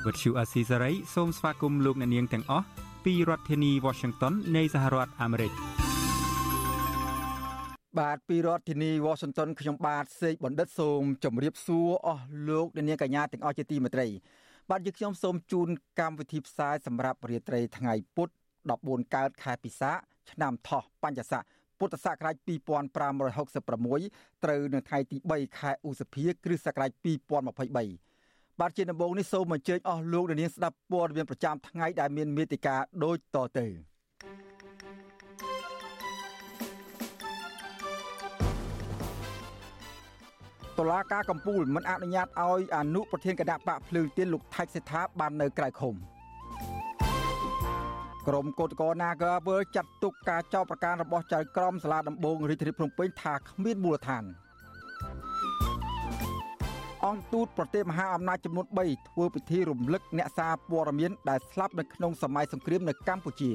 Azizi Serai ជាភាសាខ្មែរ Vuthu Azizi Serai សូមស្វាគមន៍លោកអ្នកនាងទាំងអស់ពីរដ្ឋធានី Washington នៃសហរដ្ឋអាមេរិកបាទពីរដ្ឋធានី Washington ខ្ញុំបាទសេកបណ្ឌិតសូមជម្រាបសួរអស់លោកអ្នកនាងកញ្ញាទាំងអស់ជាទីមេត្រី បាទយើងខ្ញុំសូមជូនកម្មវិធីផ្សាយសម្រាប់រាត្រីថ្ងៃពុធ14កើតខែពិសាឆ្នាំថោះបัญចស័កពុទ្ធសករាជ2566ត្រូវនៅថ្ងៃទី3ខែឧសភាគ្រិស្តសករាជ2023 បាទជាដំបូងនេះសូមអញ្ជើញអស់លោកអ្នកនាងស្ដាប់ព័ត៌មានប្រចាំថ្ងៃដែលមានមេតិការដូចតទៅតុលាការកំពូលមិនអនុញ្ញាតឲ្យអនុប្រធានគណៈបកភ្លើងទៀនលោកថៃសេដ្ឋាបាននៅក្រៅឃុំក្រមកោតកោ Nagawal ចាត់ទុកការចោទប្រកាន់របស់ចៅក្រមសាលាដំបងរាជធានីភ្នំពេញថាគ្មានមូលដ្ឋាន អង្គទូតប្រទេសមហាអំណាចចំនួន3ធ្វើពិធីរំលឹកអ្នកសារព័ត៌មានដែលស្លាប់នៅក្នុងសម័យសង្គ្រាមនៅកម្ពុជា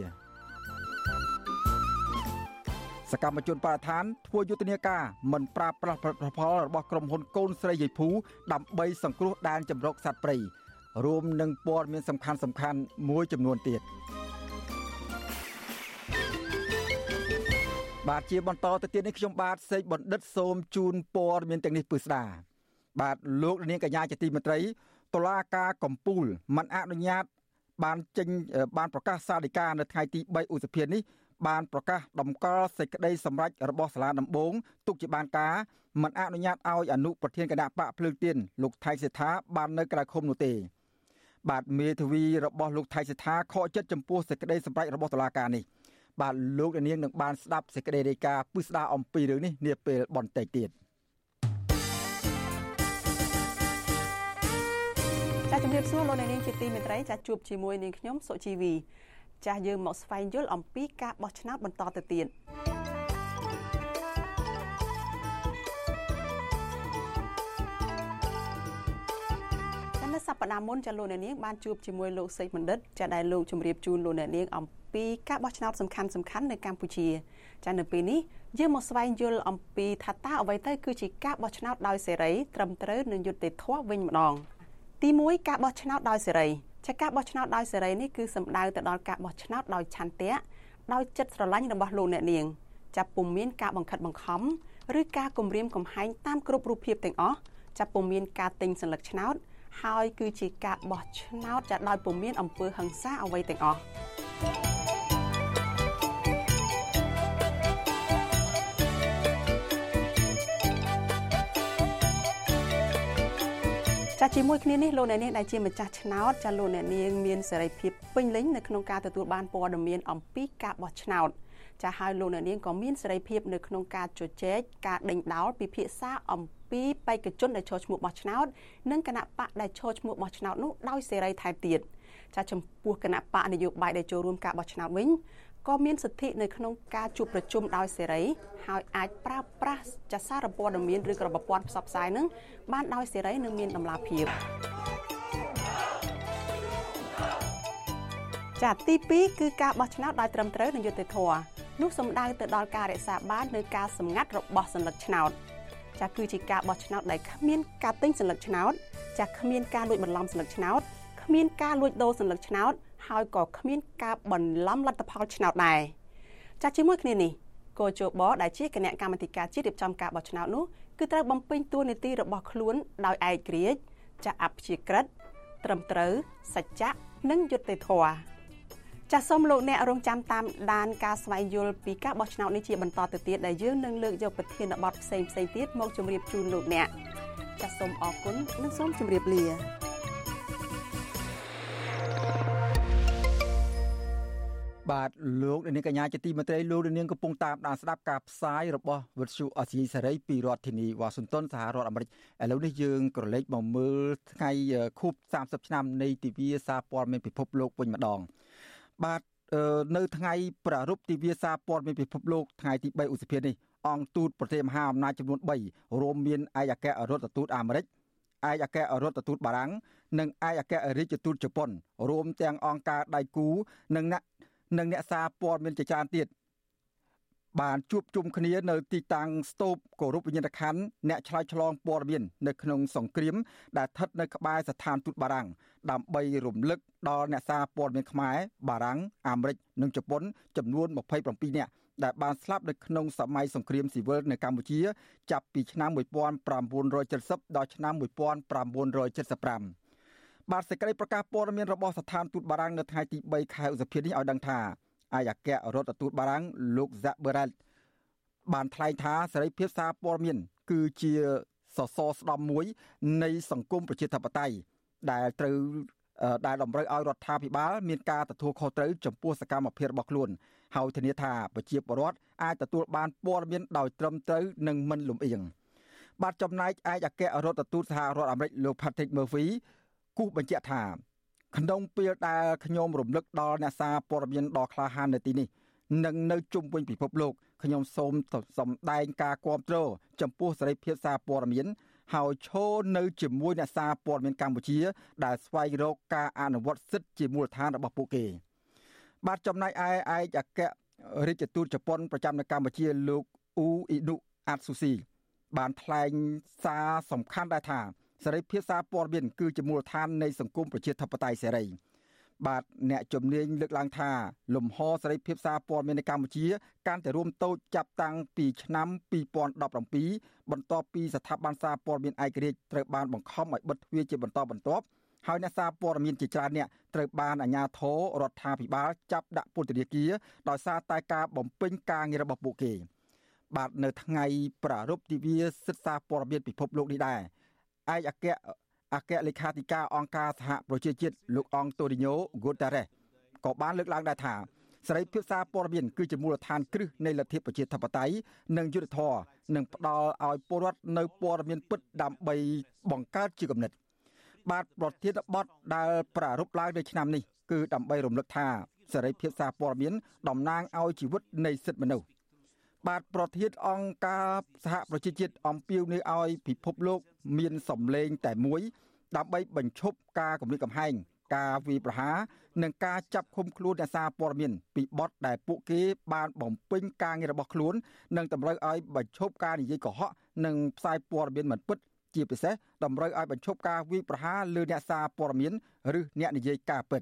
សកម្មជនបរិស្ថានធ្វើយុទ្ធនាការមិនប្រាប្រាស់ផលិតផលរបស់ក្រុមហ៊ុនកូនស្រីយីភូដើម្បីសង្គ្រោះដែនជម្រកសត្វព្រៃរួមនឹងព័ត៌មានសំខាន់សំខាន់មួយចំនួនទៀតបាទជាបន្តទៅទៀតនេះខ្ញុំបាទសេកបណ្ឌិតសូមជូនព័ត៌មានទាំងនេះពិស្ដា បាទលោកនាងកញ្ញាជាទីមេត្រីតុលាការកំពូលមិនអនុញ្ញាត បានចេញបានប្រកាសសាលដីកានៅថ្ងៃទី3ឧសភានេះបានប្រកាសតម្កល់សេចក្តីសម្រេចរបស់សាលាដំបងទុកជាបានការមិនអនុញ្ញាតឲ្យអនុប្រធានគណៈបកភ្លើងទៀនលោកថៃសេដ្ឋាបាននៅក្រៅឃុំនោះទេ បាទមេធាវីរបស់លោកថៃសេដ្ឋាខកចិត្តចំពោះសេចក្តីសម្រេចរបស់តុលាការនេះបាទលោកនាងនឹងបានស្ដាប់សេចក្តីរាយការណ៍ពិស្ដារអំពីរឿងនេះនាពេលបន្តិចទៀត រាបសួរលោកនាងជាទីមេត្រីចាជួបជាមួយនាងខ្ញុំសុជីវីចាស់យើងមកស្វែងយល់អំពីការបោះឆ្នោតបន្តទៅទៀតនៅសប្តាហ៍មុនចាលោកអ្នកនាងបានជួបជាមួយលោកសេចបណ្ឌិតចាដែលលោកជម្រាបជូនលោកអ្នកនាងអំពីការបោះឆ្នោតសំខាន់សំខាន់នៅកម្ពុជាចានៅពេលនេះយើងមកស្វែងយល់អំពីថាតើអ្វីទៅគឺជាការបោះឆ្នោតដោយសេរីត្រឹមត្រូវនិងយុត្តិធម៌វិញម្ដង ទី1ការបោះឆ្នោតដោយសេរីចាការបោះឆ្នោតដោយសេរីនេះគឺសំដៅទៅដល់ការបោះឆ្នោតដោយឆន្ទៈដោយចិត្តស្រឡាញ់របស់លោកអ្នកនាងចាប់ពុំមានការបង្ខិតបង្ខំឬការគំរាមកំហែងតាមគ្រប់រូបភាពទាំងអស់ចាប់ពុំមានការទិញសัญลักษณ์ឆ្នោតហើយគឺជាការបោះឆ្នោតចាដោយពុំមានអំពើហិង្សាអ្វីទាំងអស់ ចាជាមួយគ្នានេះលោកអ្នកនាងដែលជាម្ចាស់ឆ្នោតចាលោកអ្នកនាងមានសេរីភាពពេញលេញនៅក្នុងការទទួលបានព័ត៌មានអំពីការបោះឆ្នោតចាហើយលោកអ្នកនាងក៏មានសេរីភាពនៅក្នុងការជជែកការដេញដោលពិភាក្សាអំពីបេក្ខជនដែលចូលឈ្មោះបោះឆ្នោតនិងគណៈបកដែលចូលឈ្មោះបោះឆ្នោតនោះដោយសេរីថែមទៀតចាចំពោះគណៈបកនយោបាយដែលចូលរួមការបោះឆ្នោតវិញ ក៏មានសិទ្ធិនៅក្នុងការជួបប្រជុំដោយសេរីហើយអាចប្រើប្រាស់ចសារព័ត៌មានឬក៏ប្រព័ន្ធផ្សព្វផ្សាយនឹងបានដោយសេរីនិងមានតម្លាភាពចាទី2គឺការបោះឆ្នោតដោយត្រឹមត្រូវនិងយុត្តិធម៌នោះសំដៅទៅដល់ការរក្សាបាននូវការសម្ងាត់របស់សัญลักษณ์ឆ្នោតចាគឺជាការបោះឆ្នោតដែលគ្មានការទិញសัญลักษณ์ឆ្នោតចាគ្មានការលួចបន្លំសัญลักษណ៍ឆ្នោតគ្មានការលួចដូរសัญลักษณ์ឆ្នោត ហើយក៏គ្មានការបន្លំលទ្ធផលឆ្នោតដែរចាជាមួយគ្នានេះកោជបដែលជាគណៈកម្មាធិការជាតិរៀបចំការបោះឆ្នោតនោះគឺត្រូវបំពេញតួនាទីរបស់ខ្លួនដោយឯករាជ្យចាអព្យាក្រឹតត្រឹមត្រូវសច្ចៈនិងយុត្តិធម៌ចាសសូមលោកអ្នករងចាំតាមដានការស្វែងយល់ពីការបោះឆ្នោតនេះជាបន្តទៅទៀតដែលយើងនឹងលើកយកប្រធានបទផ្សេងផ្សេងទៀតមកជម្រាបជូនលោកអ្នកចាសសូមអរគុណនិងសូមជម្រាបលា បាទលោកនាងកញ្ញាជាទីមេត្រីលោកនាងកំពុងតាមដានស្ដាប់ការផ្សាយរបស់វិទ្យុអសីសេរីពីរដ្ឋធានីវ៉ាស៊ីនតោនសហរដ្ឋអាមេរិកឥឡូវនេះយើងក៏លេចមកមើលថ្ងៃខួប30ឆ្នាំនៃទិវាសារព័ត៌មានពិភពលោកវិញម្ដង បាទនៅថ្ងៃប្រារព្ធទិវាសារព័ត៌មានពិភពលោកថ្ងៃទី3ឧសភានេះអង្គទូតប្រទេសមហាអំណាចចំនួន3រួមមានឯកអគ្គរដ្ឋទូតអាមេរិកឯកអគ្គរដ្ឋទូតបារាំងនិងឯកអគ្គរដ្ឋទូតជប៉ុនរួមទាំងអង្គការដៃគូនិងអ្នក និងអ្នកសារព័ត៌មានជាច្រើនទៀតបានជួបជុំគ្នានៅទីតាំងស្ទូបគោរពវិញ្ញាណក្ខន្ធអ្នកឆ្លើយឆ្លងព័ត៌មាននៅក្នុងសង្គ្រាមដែលស្ថិតនៅក្បែរស្ថានទូតបារាំងដើម្បីរំលឹកដល់អ្នកសារព័ត៌មានខ្មែរបារាំងអាមេរិកនិងជប៉ុនចំនួន27នាក់ដែលបានស្លាប់នៅក្នុងសម័យសង្គ្រាមស៊ីវិលនៅកម្ពុជា ចាប់ពីឆ្នាំ1970ដល់ឆ្នាំ1975 បាទសេចក្តីប្រកាសព័ត៌មានរបស់ស្ថានទូតបារាំងនៅថ្ងៃទី3ខែឧសភានេះឲ្យដឹងថាអាយអគ្គរដ្ឋទូតបារាំងលោក Jacques Borrell បានថ្លែងថាសេរីភាពសារព័ត៌មាន គឺជាសសរស្តម្ភមួយ នៃសង្គមប្រជាធិបតេយ្យដែលត្រូវដែលតម្រូវឲ្យរដ្ឋាភិបាលមានការទទួលខុសត្រូវចំពោះសកម្មភាពរបស់ខ្លួនហើយធានាថាប្រជាពលរដ្ឋអាចទទួលបានព័ត៌មានដោយត្រឹមត្រូវនិងមិនលំអៀងបាទចំណែកឯកអគ្គរដ្ឋទូតសហរដ្ឋអាមេរិកលោក Patrick Murphy គូសបញ្ជាក់ថាក្នុងពេលដែលខ្ញុំរំលឹកដល់អ្នកសារព័ត៌មានដ៏ក្លាហាននៅទីនេះនិងនៅជុំវិញពិភពលោកខ្ញុំសូមសម្ដែងការគាំទ្រចំពោះសេរីភាពសារព័ត៌មានហើយឈរនៅជាមួយអ្នកសារព័ត៌មានកម្ពុជា ដែលស្វែងរកការអនុវត្តសិទ្ធិជាមូលដ្ឋានរបស់ពួកគេ បាទចំណែកឯឯកអគ្គរដ្ឋទូតជប៉ុនប្រចាំនៅកម្ពុជាលោកអ៊ូអ៊ីនុអាត់ស៊ូស៊ីបានថ្លែងសារសំខាន់ដែរថា សេរីភាពសារព័ត៌មានគឺជាមូលដ្ឋាននៃសង្គមប្រជាធិបតេយ្យសេរីបាទអ្នកជំនាញលើកឡើងថាលំហសេរីភាពសារព័ត៌មាននៅកម្ពុជាកាន់តែរួមតូចចាប់តាំងពីឆ្នាំ2017បន្ទាប់ពីស្ថាប័នសារព័ត៌មានឯករាជ្យត្រូវបានបង្ខំឲ្យបិទទ្វារជាបន្តបន្ទាប់ហើយអ្នកសារព័ត៌មានជាច្រើនអ្នកត្រូវបានអាជ្ញាធររដ្ឋាភិបាលចាប់ដាក់ពន្ធនាគារដោយសារតែការបំពេញការងាររបស់ពួកគេ បាទនៅថ្ងៃប្រារព្ធទិវាសិទ្ធិសារព័ត៌មានពិភពលោកនេះដែរ ឯកអគ្គអគ្គលេខាធិការអង្គការសហប្រជាជាតិលោកអង្គតូរីញ៉ូហ្គូតារ៉េសក៏បានលើកឡើងដែរថាសេរីភាពសារព័ត៌មានគឺជាមូលដ្ឋានគ្រឹះនៃលទ្ធិប្រជាធិបតេយ្យនិងយុត្តិធម៌និងផ្ដល់ឲ្យពលរដ្ឋនៅព័ត៌មានពិតដើម្បីបង្កើតជាគំនិតបាទប្រធានបទដែលប្រារព្ធឡើងនៅឆ្នាំនេះគឺដើម្បីរំលឹកថាសេរីភាពសារព័ត៌មានតំណាងឲ្យជីវិតនៃសិទ្ធិមនុស្ស បាទប្រធានអង្គការសហប្រជាជាតិអំពាវនាវឲ្យពិភពលោក មានសម្លេងតែមួយ ដើម្បីបញ្ឈប់ការគំរាមកំហែងការវាយប្រហារនិងការចាប់ឃុំខ្លួនអ្នកសារព័ត៌មានពីបទដែលពួកគេបានបំពេញការងាររបស់ខ្លួន និងតម្រូវឲ្យបញ្ឈប់ការនិយាយកុហកនិងផ្សាយព័ត៌មានមិនពិតជាពិសេសតម្រូវឲ្យបញ្ឈប់ការវាយប្រហារលើអ្នកសារព័ត៌មាន ឬអ្នកនិយាយការពិត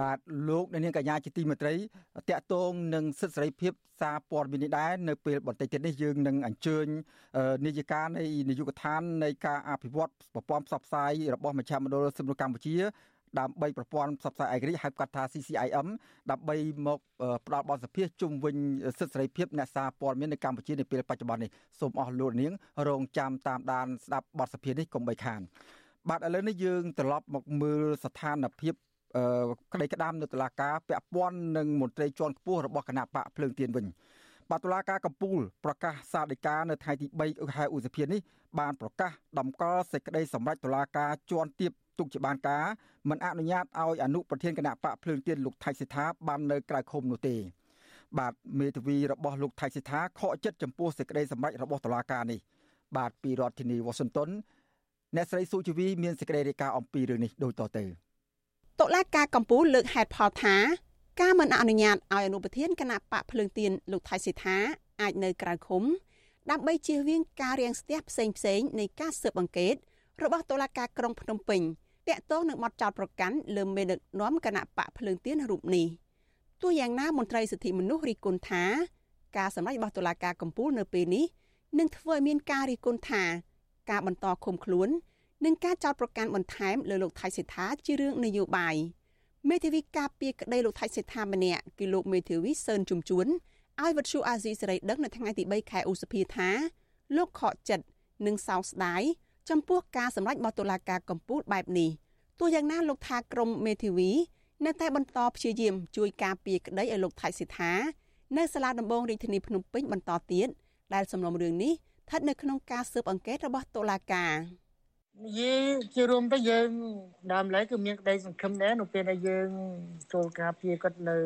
បាទលោកអ្នកនាងកញ្ញាជាទីមេត្រីតកតងនឹងសិទ្ធិសេរីភាពសារព័ត៌មាននេះដែរនៅពេលបន្តិចទៀតនេះយើងនឹងអញ្ជើញនាយិកានៃនាយកដ្ឋាននៃការអភិវឌ្ឍប្រព័ន្ធផ្សព្វផ្សាយរបស់មជ្ឈមណ្ឌលសិទ្ធិកម្ពុជាដើម្បីប្រព័ន្ធផ្សព្វផ្សាយឯករាជ្យហៅកាត់ថា CCIM ដើម្បីមកផ្ដល់បទសភាជុំវិញសិទ្ធិសេរីភាពអ្នកសារព័ត៌មាននៅកម្ពុជានាពេលបច្ចុប្បន្ននេះសូមអស់លោកនាងរងចាំតាមដានស្ដាប់បទសភានេះកុំបីខានបាទឥឡូវនេះយើងត្រឡប់មកមើលស្ថានភាព ក្តីក្តាមនៅតុលាការពាក់ព័ន្ធនឹងមន្ត្រីជាន់ខ្ពស់របស់គណៈបកភ្លើងទៀនវិញបាទតុលាការកំពូលប្រកាសសាលដីកានៅថ្ងៃទី3ខែឧសភានេះបានប្រកាសតម្កល់សេចក្តីសម្រេចតុលាការជាន់ទាបទុកជាបានការមិនអនុញ្ញាតឲ្យអនុប្រធានគណៈបកភ្លើងទៀនលោកថៃសិដ្ឋាបាននៅក្រៅឃុំនោះទេបាទមេធាវីរបស់លោកថៃសិដ្ឋាខកចិត្តចំពោះសេចក្តីសម្រេចរបស់តុលាការនេះបាទពីរដ្ឋធានីវ៉ាស៊ីនតោនអ្នកស្រីសុជីវីមានសេចក្តីរាយការណ៍អំពីរឿងនេះដូចតទៅ តុលាការកំពូលលើកហេតុផលថាការមិនអនុញ្ញាតឲ្យអនុប្រធានគណៈបកភ្លើងទៀនលោកថៃសិដ្ឋាអាចនៅក្រៅឃុំដើម្បីជៀសវាងការរាំងស្ទះផ្សេងផ្សេងនៃការស៊ើបអង្កេតរបស់តុលាការក្រុងភ្នំពេញតាក់ទងនឹងបទចោទប្រកាន់លើមេដឹកនាំគណៈបកភ្លើងទៀនរូបនេះទោះយ៉ាងណាមន្ត្រីសិទ្ធិមនុស្សរិះគន់ថាការសម្ដែងរបស់តុលាការកំពូលនៅពេលនេះនឹងធ្វើឲ្យមានការរិះគន់ថាការបន្តឃុំខ្លួន និងការចោទប្រកាន់បន្ថែមលើលោកថៃសិដ្ឋាជារឿងនយោបាយមេធាវីការពារក្តីលោកថៃសិដ្ឋាម្នាក់គឺលោកមេធាវីសឿនជំជួនឲ្យវិទ្យុអាស៊ីសេរីដឹងនៅថ្ងៃទី3ខែឧសភាថាលោកខកចិត្តនិងសោកស្ដាយចំពោះការសម្ដែងរបស់តុលាការកំពូលបែបនេះទោះយ៉ាងណាលោកថាក្រមមេធាវីនៅតែបន្តព្យាយាមជួយការពារក្តីឲ្យលោកថៃសិដ្ឋានៅសាលាដំបងរាជធានីភ្នំពេញបន្តទៀតដែលសំណុំរឿងនេះស្ថិតនៅក្នុងការស៊ើបអង្កេតរបស់តុលាការ និយាយជារួមទៅយើងដើមឡើយគឺមានក្តីសង្ឃឹមដែរនៅពេលដែលយើងចូលការពារគាត់នៅ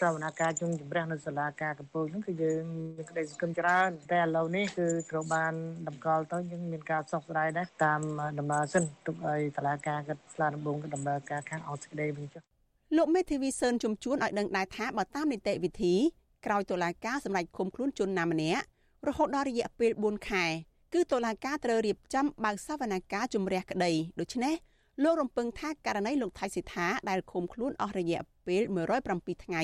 សវនកម្មជុំជម្រះនៅសាលាការកំពូលហ្នឹងគឺយើងមានក្តីសង្ឃឹមច្រើនតែឥឡូវនេះគឺត្រូវបានតម្កល់ទៅយើងមានការសោកស្ដាយដែរតាមដំណើរសិនទុកឲ្យសាលាការគាត់ស្លាដំបងគាត់ដំណើរការខាងអត់សេចក្តីវិញចុះលោកមេធាវីសឿនជំជួនឲ្យដឹងដែរថាបើតាមនីតិវិធីក្រោយតុលាការសម្រេចឃុំខ្លួនជនណាម្នាក់រហូតដល់រយៈពេល4ខែ គឺតុលាការត្រូវរៀបចំបើកសវនកម្មជំរះក្តីដូច្នេះលោករំពឹងថាករណីលោកថៃសិដ្ឋាដែលឃុំខ្លួនអស់រយៈពេល107ថ្ងៃ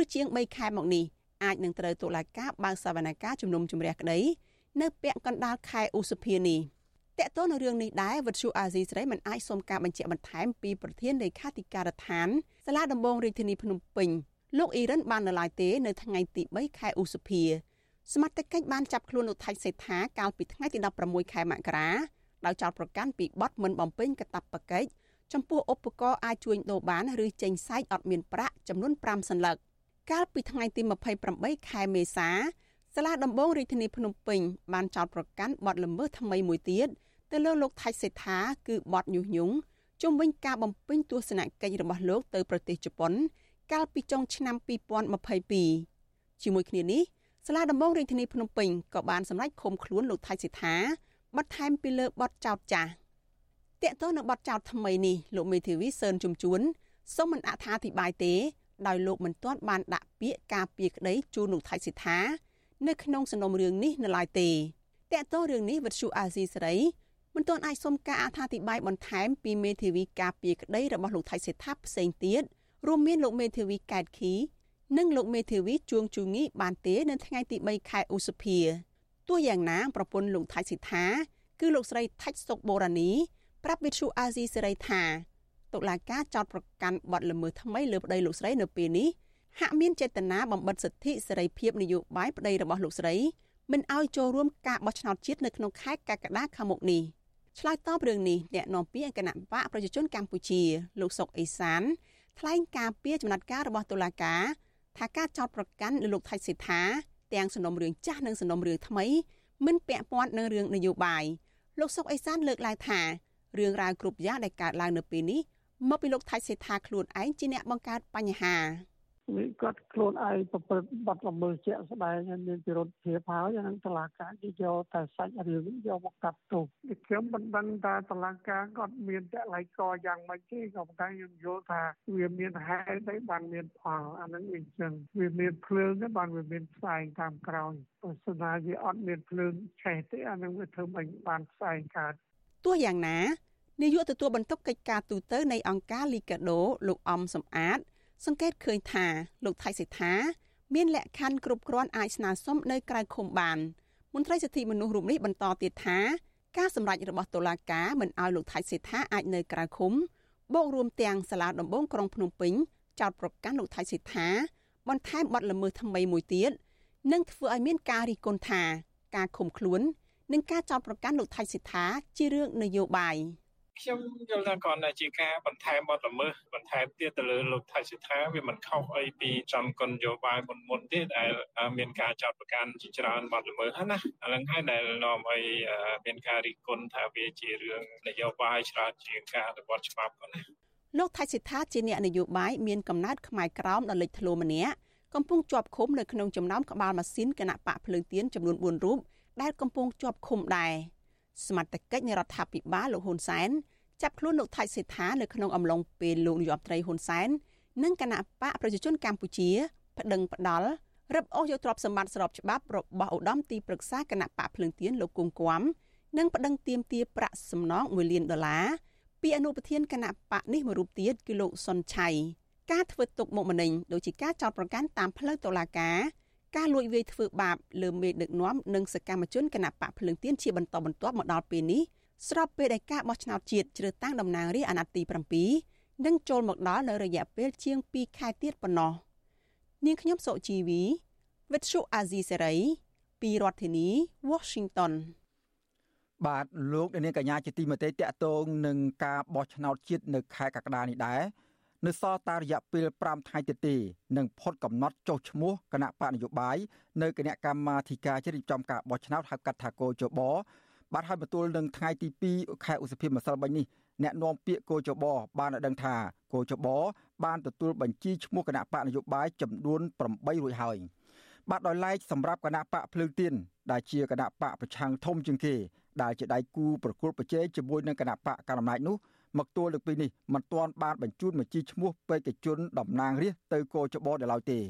ឬជាង3ខែមកនេះអាចនឹងត្រូវតុលាការបើកសវនកម្មជំនុំជម្រះក្តីនៅពាក់កណ្ដាលខែឧសភានេះតកតទៅនឹងរឿងនេះដែរវិទ្យុអាស៊ីសេរីមិនអាចសុំការបញ្ជាក់បន្ថែមពីប្រធានលេខាធិការដ្ឋានសាលាដំបងរាជធានីភ្នំពេញលោកអ៊ីរ៉ានបាននៅឡើយទេនៅថ្ងៃទី3ខែឧសភា សមត្ថកិច្ចបានចាប់ខ្លួនលោកថៃសេដ្ឋាកាលពីថ្ងៃទី16ខែមករាដោយចោទប្រកាន់ពីបទមិនបំពេញកាតព្វកិច្ចចំពោះឧបករណ៍អាចជួញដូរបានឬចេញសាយអត់មានប្រាក់ចំនួន5សន្លឹកកាលពីថ្ងៃទី28ខែមេសាសាលាដំបងរាជធានីភ្នំពេញបានចោទប្រកាន់បទល្មើសថ្មីមួយទៀតទៅលើលោកថៃសេដ្ឋាគឺបទញុះញង់ជុំវិញការបំពេញទស្សនកិច្ចរបស់លោកទៅប្រទេសជប៉ុន កាលពីចុងឆ្នាំ2022ជាមួយគ្នានេះ សាលាដំបងរាជធានីភ្នំពេញក៏បានសម្រេចឃុំខ្លួនលោកថៃសិដ្ឋាបន្ថែមពីលើបទចោទចាស់តកតទៅនឹងបទចោទថ្មីនេះលោកមេធាវីសឿនជំជួនសូមមិនអត្ថាធិប្បាយទេ ដោយលោកមិនទាន់បានដាក់ពាក្យការពារក្តីជូនលោកថៃសិដ្ឋានៅក្នុងសំណុំរឿងនេះនៅឡើយទេតកតទៅរឿងនេះវិទ្យុអាស៊ីសេរីមិនទាន់អាចសុំការអត្ថាធិប្បាយបន្ថែមពីមេធាវីការពារក្តីរបស់លោកថៃសិដ្ឋាផ្សេងទៀតរួមមានលោកមេធាវីកែតខី និងលោកមេធាវីជួងជូងីបានទេនៅថ្ងៃទី3ខែឧសភាទោះយ៉ាងណាប្រពន្ធលោកថៃសិដ្ឋាគឺលោកស្រីថាច់សុកបូរ៉ានីប្រាប់វិទ្យុអាស៊ីសេរីថាតុលាការចោទប្រកាន់បទល្មើសថ្មីលើប្តីលោកស្រីនៅពេលនេះហាក់មានចេតនាបំបិទសិទ្ធិសេរីភាពនយោបាយប្តីរបស់លោកស្រីមិនឲ្យចូលរួមការបោះឆ្នោតជាតិនៅក្នុងខែកក្កដាខាងមុខនេះឆ្លើយតបរឿងនេះអ្នកនាំពាក្យគណៈបកប្រជាជនកម្ពុជាលោកសុកអេសានថ្លែងការពីចំណាត់ការរបស់តុលាការ ថាការចោទប្រកាន់លើលោកថៃសិដ្ឋាទាំងសំណុំរឿងចាស់និងសំណុំរឿងថ្មីមិនពាក់ព័ន្ធនឹងរឿងនយោបាយលោកសុកអេសានលើកឡើងថារឿងរ៉ាវគ្រប់យ៉ាងដែលកើតឡើងនៅពេលនេះមកពីលោកថៃសេដ្ឋាខ្លួនឯងជាអ្នកបង្កើតបញ្ហា វាគាត់ខ្លួនឯងប្រព្រឹត្តបទល្មើសជាក់ស្ដែងហើយមានពិរុទ្ធភាពហើយនឹងតឡាការគេយកតែសាច់រឿងយកមកកាត់ទោសខ្ញុំមិនដឹងថាតឡាការគាត់មានតល័យកយ៉ាងម៉េចទេក៏ប៉ុន្តែខ្ញុំយល់ថាវាមានហេតុតែបានមានផលអានឹងវាអញ្ចឹងវាមានភ្លើងតែបានវាមានផ្សែងតាមក្រោយបើស្នាវាអត់មានភ្លើងឆេះទេអានឹងវាធ្វើមិនបានផ្សែងកើតទោះយ៉ាងណានាយកទទួលបន្ទុកកិច្ចការទូតនៃអង្គការលីកាដូលោកអំសំអាត សង្កេតឃើញថាលោកថៃសិដ្ឋាមានលក្ខខណ្ឌគ្រប់គ្រាន់អាចស្នើសុំនៅក្រៅឃុំបានមន្ត្រីសិទ្ធិមនុស្សរូបនេះបន្តទៀតថាការសម្រេចរបស់តុលាការមិនឲ្យលោកថៃសេដ្ឋាអាចនៅក្រៅឃុំបូករួមទាំងសាលាដំបងក្រុងភ្នំពេញចោតប្រកាន់លោកថៃសេដ្ឋាបន្ថែមបទល្មើសថ្មីមួយទៀតនិងធ្វើឲ្យមានការរិះគន់ថាការឃុំខ្លួន និងការចោតប្រកាន់លោកថៃសេដ្ឋាជារឿងនយោបាយ។ ខ្ញុំយល់ថាគ្រាន់តែជាការបន្ថែមបទល្មើសបន្ថែមទៀតទៅលើលោកថៃសិដ្ឋាវាមិនខុសអីពីចំគុណនយោបាយមុនមុនទេដែលមានការចោទប្រកាន់ជាច្រើនបទល្មើសហ្នឹងណាអានឹងហើយដែលនាំឲ្យមានការរិះគន់ថាវាជារឿងនយោបាយច្រើនជាងការអនុវត្តច្បាប់ក៏ណាលោកថៃសិដ្ឋាជាអ្នកនយោបាយមានកំណើតខ្មែរក្រោមដ៏លេចធ្លោម្នាក់កំពុងជាប់ឃុំនៅក្នុងចំណោមក្បាលម៉ាស៊ីនគណៈបកភ្លើងទៀនចំនួន4រូបដែលកំពុងជាប់ឃុំដែរ សមត្ថកិច្ចនៃរដ្ឋាភិបាលលោកហ៊ុនសែនចាប់ខ្លួនលោកថៃសេដ្ឋានៅក្នុងអំឡុងពេលលោកនាយរដ្ឋមន្ត្រីហ៊ុនសែននិងគណៈបកប្រជាជនកម្ពុជាប្តឹងផ្ដាល់រឹបអូសយកទ្រព្យសម្បត្តិស្របច្បាប់របស់ឧត្តមទីប្រឹក្សាគណៈបកភ្លើងទៀនលោកគង់គួមនិងប្តឹងទាមទារប្រាក់សំណង1លានដុល្លារពីអនុប្រធានគណៈបកនេះមួយរូបទៀតគឺលោកសុនឆៃការធ្វើទុកបុកម្នេញដូចជាការចោទប្រកាន់តាមផ្លូវតុលាការ ការលួចវាយធ្វើបាបលើមេដឹកនាំនិងសកម្មជនគណៈបកភ្លើងទៀនជាបន្តបន្ទាប់មកដល់ពេលនេះស្របពេលដែលការបោះឆ្នោតជាតិជ្រើសតាំងតំណាងរាស្ត្រអាណត្តិទី7នឹងចូលមកដល់នៅរយៈពេលជាង2ខែទៀតប៉ុណ្ណោះនាងខ្ញុំសុជីវីវិទ្យុអាស៊ីសេរីពីរដ្ឋធានី Washington បាទលោកនាងកញ្ញាជាទីមេត្រីតកតងនឹងការបោះឆ្នោតជាតិនៅខែកក្កដានេះដែរ នៅសល់តារយៈពេល5ថ្ងៃទៀតទេនឹងផុតកំណត់ចុះឈ្មោះគណៈបកនយោបាយនៅគណៈកម្មាធិការជ្រៀបចំការបោះឆ្នោតហៅកាត់ថាកោជបបាទហើយបន្ទល់នឹងថ្ងៃទី2ខែឧសភាម្សិលមិញនេះអ្នកនាំពាក្យកោជបបានឲ្យដឹងថាកោជបបានទទួលបញ្ជីឈ្មោះគណៈបកនយោបាយចំនួន8រួចហើយបាទដោយឡែកសម្រាប់គណៈបកភ្លើងទៀនដែលជាគណៈបកប្រឆាំងធំជាងគេដែលជាដៃគូប្រកួតប្រជែងជាមួយនឹងគណៈបកកណ្ដាលអំណាចនោះ មកទួលលើកពីនេះមិនទាន់បានបញ្ជូនបញ្ជីឈ្មោះបេក្ខជនតំណាងរាស្ត្រទៅកោចបដល់ឡើយទេ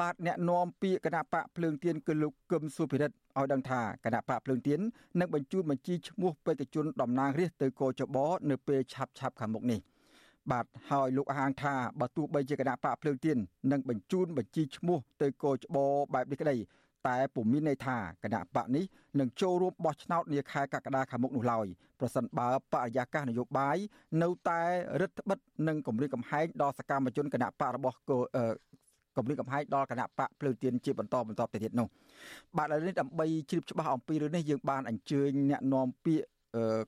បាទអ្នកនាំពាក្យគណៈបកភ្លើងទៀនគឺលោកកឹមសុភិរិទ្ធឲ្យដឹងថាគណៈបកភ្លើងទៀននឹងបញ្ជូនបញ្ជីឈ្មោះបេក្ខជនតំណាងរាស្ត្រទៅកោចបនៅពេលឆាប់ឆាប់ខាងមុខនេះបាទហើយលោកអាងថាបើទោះបីជាគណៈបកភ្លើងទៀននឹងបញ្ជូនបញ្ជីឈ្មោះទៅកោចបបែបនេះក្តី តែពុំមានន័យថាគណៈបកនេះនឹងចូលរួមបោះឆ្នោតនាខែកក្កដាខាងមុខនោះឡើយប្រសិនបើបរិយាកាសនយោបាយនៅតែរឹតបន្តឹងនិងគម្រាមកំហែងដល់សកម្មជនគណៈបករបស់គម្រាមកំហែងដល់គណៈបកភ្លើងទៀនជាបន្តបន្តទៅទៀតនោះបាទឥឡូវនេះដើម្បីជ្រាបច្បាស់អំពីរឿងនេះយើងបានអញ្ជើញអ្នកនាំពាក្យ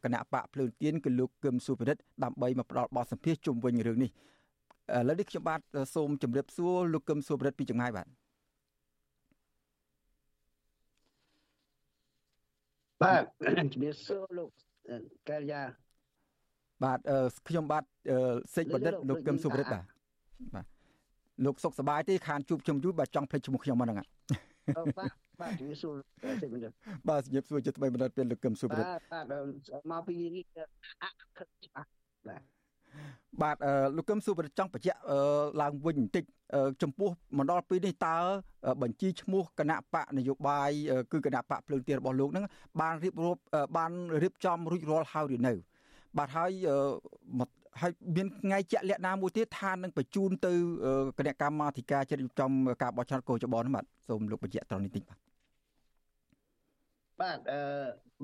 គណៈបកភ្លើងទៀនគឺលោកគឹមសុភិរិទ្ធដើម្បីមកផ្ដល់បទសម្ភាសន៍ជុំវិញរឿងនេះឥឡូវនេះខ្ញុំបាទសូមជម្រាបសួរលោកគឹមសុភិរិទ្ធពីចម្ងាយបាទ បាទជំរាបសួរលោកកែលយ៉ាបាទខ្ញុំបាទសេចបណ្ឌិតលោកកឹមសុរិទ្ធបាទបាទលោកសុខសប្បាយទេខានជួបខ្ញុំយូរបាទចង់ភ្លេចឈ្មោះខ្ញុំហ្នឹងបាទបាទជំរាបសួរសេចបណ្ឌិតបាទជំរាបសួរជាថ្មីបណ្ឌិតពេលលោកកឹមសុរិទ្ធបាទបាទមកពីអខិតច្បាស់បាទ បាទលោកកឹមសុរិទ្ធចង់បញ្ជាក់ឡើងវិញបន្តិចចំពោះមណ្ឌលពីរនេះតើបញ្ជីឈ្មោះគណៈបកនយោបាយគឺគណៈបកភ្លើងទៀនរបស់លោកហ្នឹងបានរៀបរាប់បានរៀបចំរួចរាល់ហើយឬនៅ បាទហើយហើយមានថ្ងៃជាក់លាក់ណាមួយទៀតថានឹងបញ្ជូនទៅគណៈកម្មាធិការជ្រៀបចំការបោះឆ្នោតកោចបនោះបាទសូមលោកបញ្ជាក់ត្រង់នេះតិចបាទ បាទអឺ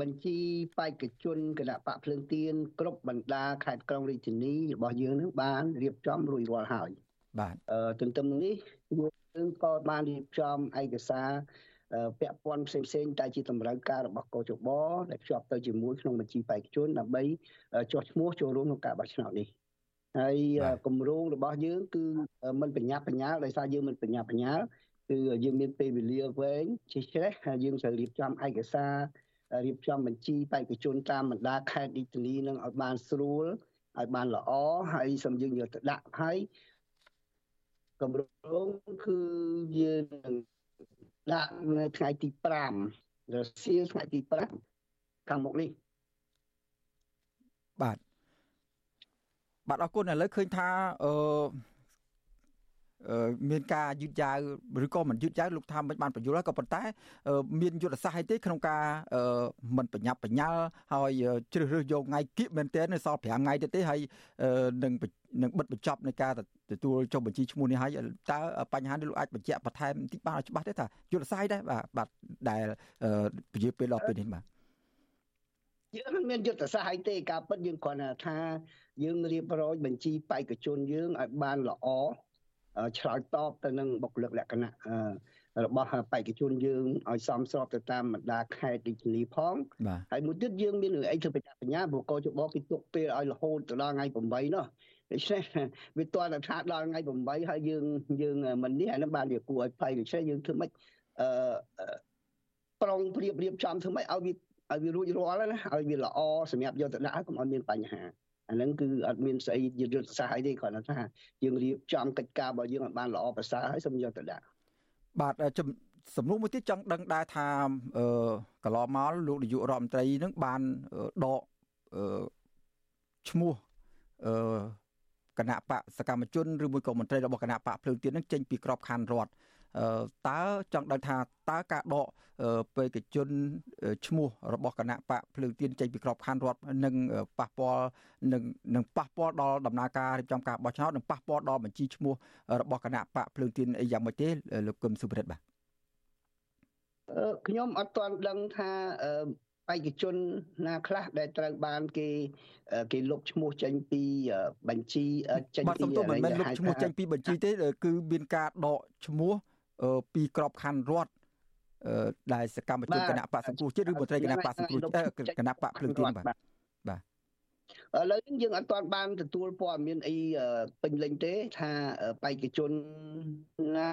បញ្ជីបេក្ខជនគណៈបកភ្លើងទៀនគ្រប់បណ្ដាខេត្តក្រុងរាជធានីរបស់យើងនឹងបានរៀបចំរួចរាល់ហើយបាទអឺទន្ទឹមនេះយើងក៏បានរៀបចំឯកសារពាក់ព័ន្ធផ្សេងផ្សេងតែជាតម្រូវការរបស់កោជបដែលភ្ជាប់ទៅជាមួយក្នុងបញ្ជីបេក្ខជនដើម្បីចុះឈ្មោះចូលរួមក្នុងការបោះឆ្នោតនេះហើយគម្រោងរបស់យើងគឺមិនបញ្ញាបញ្ញាលដោយសារយើងមិនបញ្ញាបញ្ញាល គឺយើងមានពេលវេលាវែងជាច្រេះយើងត្រូវរៀបចំឯកសាររៀបចំបញ្ជីបេក្ខជនតាមបណ្ដាខេត្តឌីតានីនឹងឲ្យបានស្រួលឲ្យបានល្អហើយសូមយើងយកទៅដាក់ហើយកម្រងគឺយើងនឹងដាក់នៅថ្ងៃទី5រសៀលថ្ងៃទី5ខាងមុខនេះបាទបាទអរគុណឥឡូវឃើញថាអឺ មានការយឺតយ៉ាវឬក៏មិនយឺតយ៉ាវលោកថាមិនបានបញ្យល់ហើយក៏ប៉ុន្តែ មានយុទ្ធសាស្ត្រអីទេក្នុងការមិនបញ្ញាប់បញ្ញាល់ហើយជ្រើសរើសយកថ្ងៃគៀកមែនទែននៅសល់5ថ្ងៃទៀតទេហើយនឹងនឹងបិទបញ្ចប់នៃការទទួលចុះបញ្ជីឈ្មោះនេះហើយតើបញ្ហានេះលោកអាចបញ្ជាក់បន្ថែមបន្តិចបានឲ្យច្បាស់ទេថាយុទ្ធសាស្ត្រដែរបាទបាទដែលពជាពេលដល់ពេលនេះបាទយើងមិនមានយុទ្ធសាស្ត្រអីទេការពិតយើងគ្រាន់តែថាយើងរៀបរយបញ្ជីបេក្ខជនយើងឲ្យបានល្អ ឆ្លើយតបទៅនឹងបុគ្គលិកលក្ខណៈរបស់បេក្ខជនយើងឲ្យសមស្របទៅតាមបណ្ដាខេត្តដូចនេះផងហើយមួយទៀតយើងមានរឿងអីធ្វើបញ្ញាបញ្ញាព្រោះកោជបគេទុកពេលឲ្យរហូតទៅដល់ថ្ងៃ8នោះដូច្នេះវាទាល់តែថាដល់ថ្ងៃ8ហើយយើងយើងមិននេះអានឹងបានវាគួរឲ្យភ័យដូច្នេះយើងធ្វើម៉េចអឺប្រុងព្រៀបរៀបចំធ្វើម៉េចឲ្យវាឲ្យវារួចរាល់ណាឲ្យវាល្អសម្រាប់យកទៅដាក់កុំឲ្យមានបញ្ហា អាហ្នឹងគឺអត់មានស្អីយុទ្ធសាស្ត្រអីទេគ្រាន់តែថាយើងរៀបចំកិច្ចការរបស់យើងឲ្យបានល្អប្រសើរហើយសូមយកទៅដាក់បាទសំណួរមួយទៀតចង់ដឹងដែរថាអឺកន្លងមកលោកនាយករដ្ឋមន្ត្រីនឹងបានដកអឺឈ្មោះអឺគណៈបកសកម្មជនឬមួយក៏មន្ត្រីរបស់គណៈបកភ្លើងទៀននឹងចេញពីក្របខ័ណ្ឌរដ្ឋ តើចង់ដឹងថាតើការដកបេក្ខជនឈ្មោះរបស់គណៈបកភ្លើងទៀនចេញពីក្របខ័ណ្ឌរដ្ឋនឹងប៉ះពាល់នឹងនឹងប៉ះពាល់ដល់ដំណើរការរៀបចំការបោះឆ្នោតនិងប៉ះពាល់ដល់បញ្ជីឈ្មោះរបស់គណៈបកភ្លើងទៀនអីយ៉ាងម៉េចទេលោកកឹមសុភរិទ្ធបាទខ្ញុំអត់ទាន់ដឹងថាបេក្ខជនណាខ្លះដែលត្រូវបានគេគេលុបឈ្មោះចេញពីបញ្ជីចេញពីបាទសំទោសមិនមែនលុបឈ្មោះចេញពីបញ្ជីទេគឺមានការដកឈ្មោះ ពីក្របខ័ណ្ឌរដ្ឋដែលសកម្មជនគណៈបកសង្គ្រោះជាតិឬមន្ត្រីគណៈបកសង្គ្រោះគណៈបកភ្លើងទៀនបាទបាទឥឡូវនេះយើងអត់ទាន់បានទទួលព័ត៌មានអីពេញលេញទេថាបេក្ខជនណា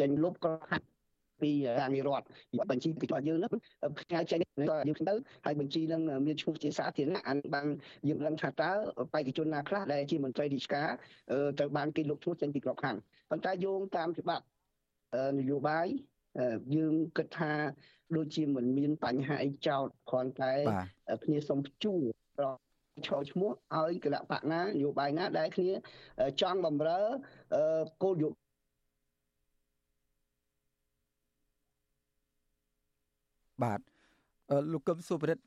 ចេញលុបក្រប ខ័ណ្ឌពីអានិរដ្ឋបញ្ជីពីរបស់យើងហ្នឹងផ្ញើចេញទៅយើងទៅហើយបញ្ជីនឹងមានឈ្មោះជាសាធារណៈអានបានយើងដឹងថាតើបេក្ខជនណាខ្លះដែលជាមន្ត្រីរាជការត្រូវបានគេលុបឈ្មោះចេញពីក្របខ័ណ្ឌប៉ុន្តែយោងតាមច្បាប់នយោបាយយើងគិតថាដូចជាមិនមានបញ្ហាអីចោតគ្រាន់តែគ្នាសុំជួឈរឈ្មោះឲ្យគណៈបកណានយោបាយណាដែលគ្នាចង់បំរើគោលយោ បាទលោកកឹមសុភរិទ្ធ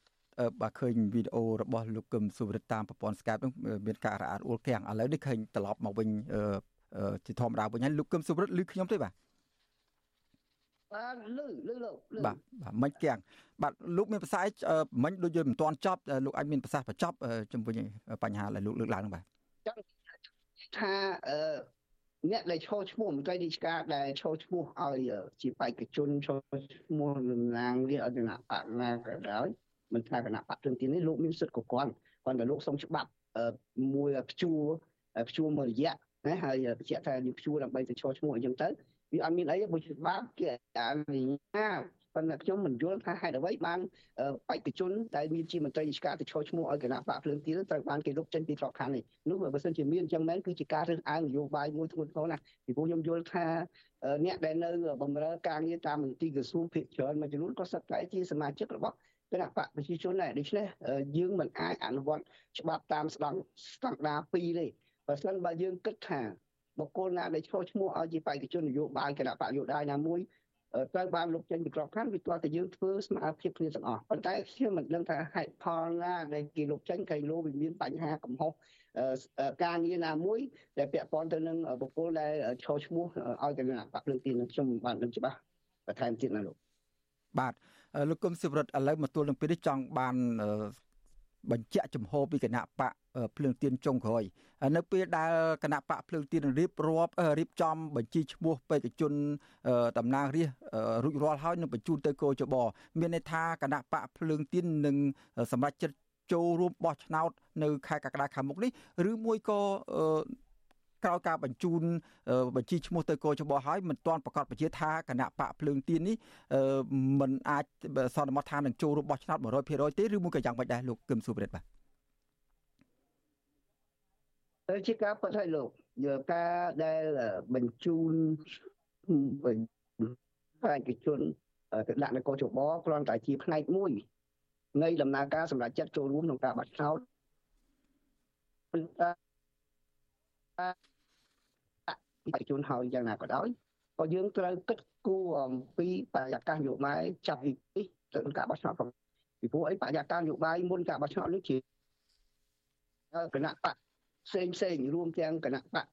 បាទឃើញវីដេអូរបស់លោកកឹមសុភរិទ្ធតាមប្រព័ន្ធ Skype នោះមានការរអាក់រអួលខ្លាំងឥឡូវនេះឃើញត្រឡប់មកវិញជាធម្មតាវិញហើយលោកកឹមសុភរិទ្ធឮខ្ញុំទេបាទបាទលឺលឺលោកបាទបាទមិនគៀងបាទលោកមានប្រសាសន៍មិញដូចយើងមិនទាន់ចប់លោកអាចមានប្រសាសន៍បញ្ចប់ជំវិញបញ្ហាដែលលោកលើកឡើងនោះបាទចង់ថាអឺ អ្នកដែលឈរឈ្មោះមន្ត្រីរាជការដែលឈរឈ្មោះឲ្យជាបេក្ខជនឈរឈ្មោះតំណាងរាជអធិណាបកណាក៏ដោយមិនថាគណៈបកព្រឹងទីនេះលោកមានសិទ្ធិគ្រប់គ្រាន់គាត់តែលោកសុំច្បាប់មួយព្យួរព្យួរមួយរយៈណាហើយបញ្ជាក់ថាយើងព្យួរដើម្បីទៅឈរឈ្មោះអញ្ចឹងទៅវាអត់មានអីបើច្បាប់គេអនុញ្ញាត ប៉ុន្តែខ្ញុំមិនយល់ថាហេតុអ្វីបានបេក្ខជនដែលមានជាមន្ត្រីរាជការទៅឈរឈ្មោះឲ្យគណៈបកភ្លើងទៀនត្រូវបានគេលុបចេញពីក្របខ័ណ្ឌនេះនោះបើសិនជាមានអញ្ចឹងមែនគឺជាការរើសអើងនយោបាយមួយធ្ងន់ធ្ងរណាស់ពីព្រោះខ្ញុំយល់ថាអ្នកដែលនៅបម្រើការងារតាមមន្ទីរក្រសួងភិកច្រើនមួយចំនួនក៏សិតតែជាសមាជិករបស់គណៈបកប្រជាជនដែរដូច្នេះយើងមិនអាចអនុវត្តច្បាប់តាមស្តង់ស្តង់ដារ2ទេបើសិនបើយើងគិតថាបុគ្គលណាដែលឈរឈ្មោះឲ្យជាបេក្ខជននយោបាយគណៈបកយោបាយណាមួយ ត្រូវបានលុបចេញពីក្របខ័ណ្ឌវាទាល់តែយើងធ្វើស្មារតីគ្នាទាំងអស់ប៉ុន្តែខ្ញុំមិនដឹងថាហេតុផលណាដែលគេលុបចេញកៃលោវាមានបញ្ហាកំហុសការងារណាមួយដែលពាក់ព័ន្ធទៅនឹងបុគ្គលដែលឈរឈ្មោះឲ្យគណៈបកភ្លើងទីនឹងខ្ញុំបានដឹងច្បាស់បន្ថែមទៀតណាលោកបាទលោកគុំសិវរិទ្ធឥឡូវមកទល់នឹងពេលនេះចង់បានបញ្ជាក់ចំហពីគណៈបក ភ្លើងទៀនចុងក្រោយនៅពេលដែលគណៈបកភ្លើងទៀនរៀបរាប់រៀបចំបញ្ជីឈ្មោះបេក្ខជនតំណាងរាស្ត្ររួចរាល់ហើយនឹងបញ្ជូនទៅគោចបមានន័យថាគណៈបកភ្លើងទៀននឹងសម្រាប់ចិត្តចូលរួមបោះឆ្នោតនៅខែកក្កដាខាងមុខនេះឬមួយក៏ក្រោយការបញ្ជូនបញ្ជីឈ្មោះទៅកោចបោះហើយមិនទាន់ប្រកាសបញ្ជាថាគណៈបកភ្លើងទៀននេះមិនអាចសន្មតថានឹងចូលរួមបោះឆ្នោត100%ទេឬមួយក៏យ៉ាងម៉េចដែរលោកគឹមសុរិទ្ធបាទ ទៅជាការពិតឲ្យលោកយកការដែលបញ្ជូនប្រជាជនទៅដាក់នៅកោចបគ្រាន់តែជាផ្នែកមួយនៃដំណើរការសម្រាប់ចាត់ចូលរួមក្នុងការបោះឆ្នោតប្រជាជនហើយយ៉ាងណាក៏ដោយក៏យើងត្រូវគិតគូរអំពីបរិយាកាសនយោបាយចាប់ពីនេះទៅការបោះឆ្នោតផងពីព្រោះអីបរិយាកាសនយោបាយមុនការបោះឆ្នោតនេះជាគណៈបក ផ្សេងផ្សេងរួមទាំងគណៈបក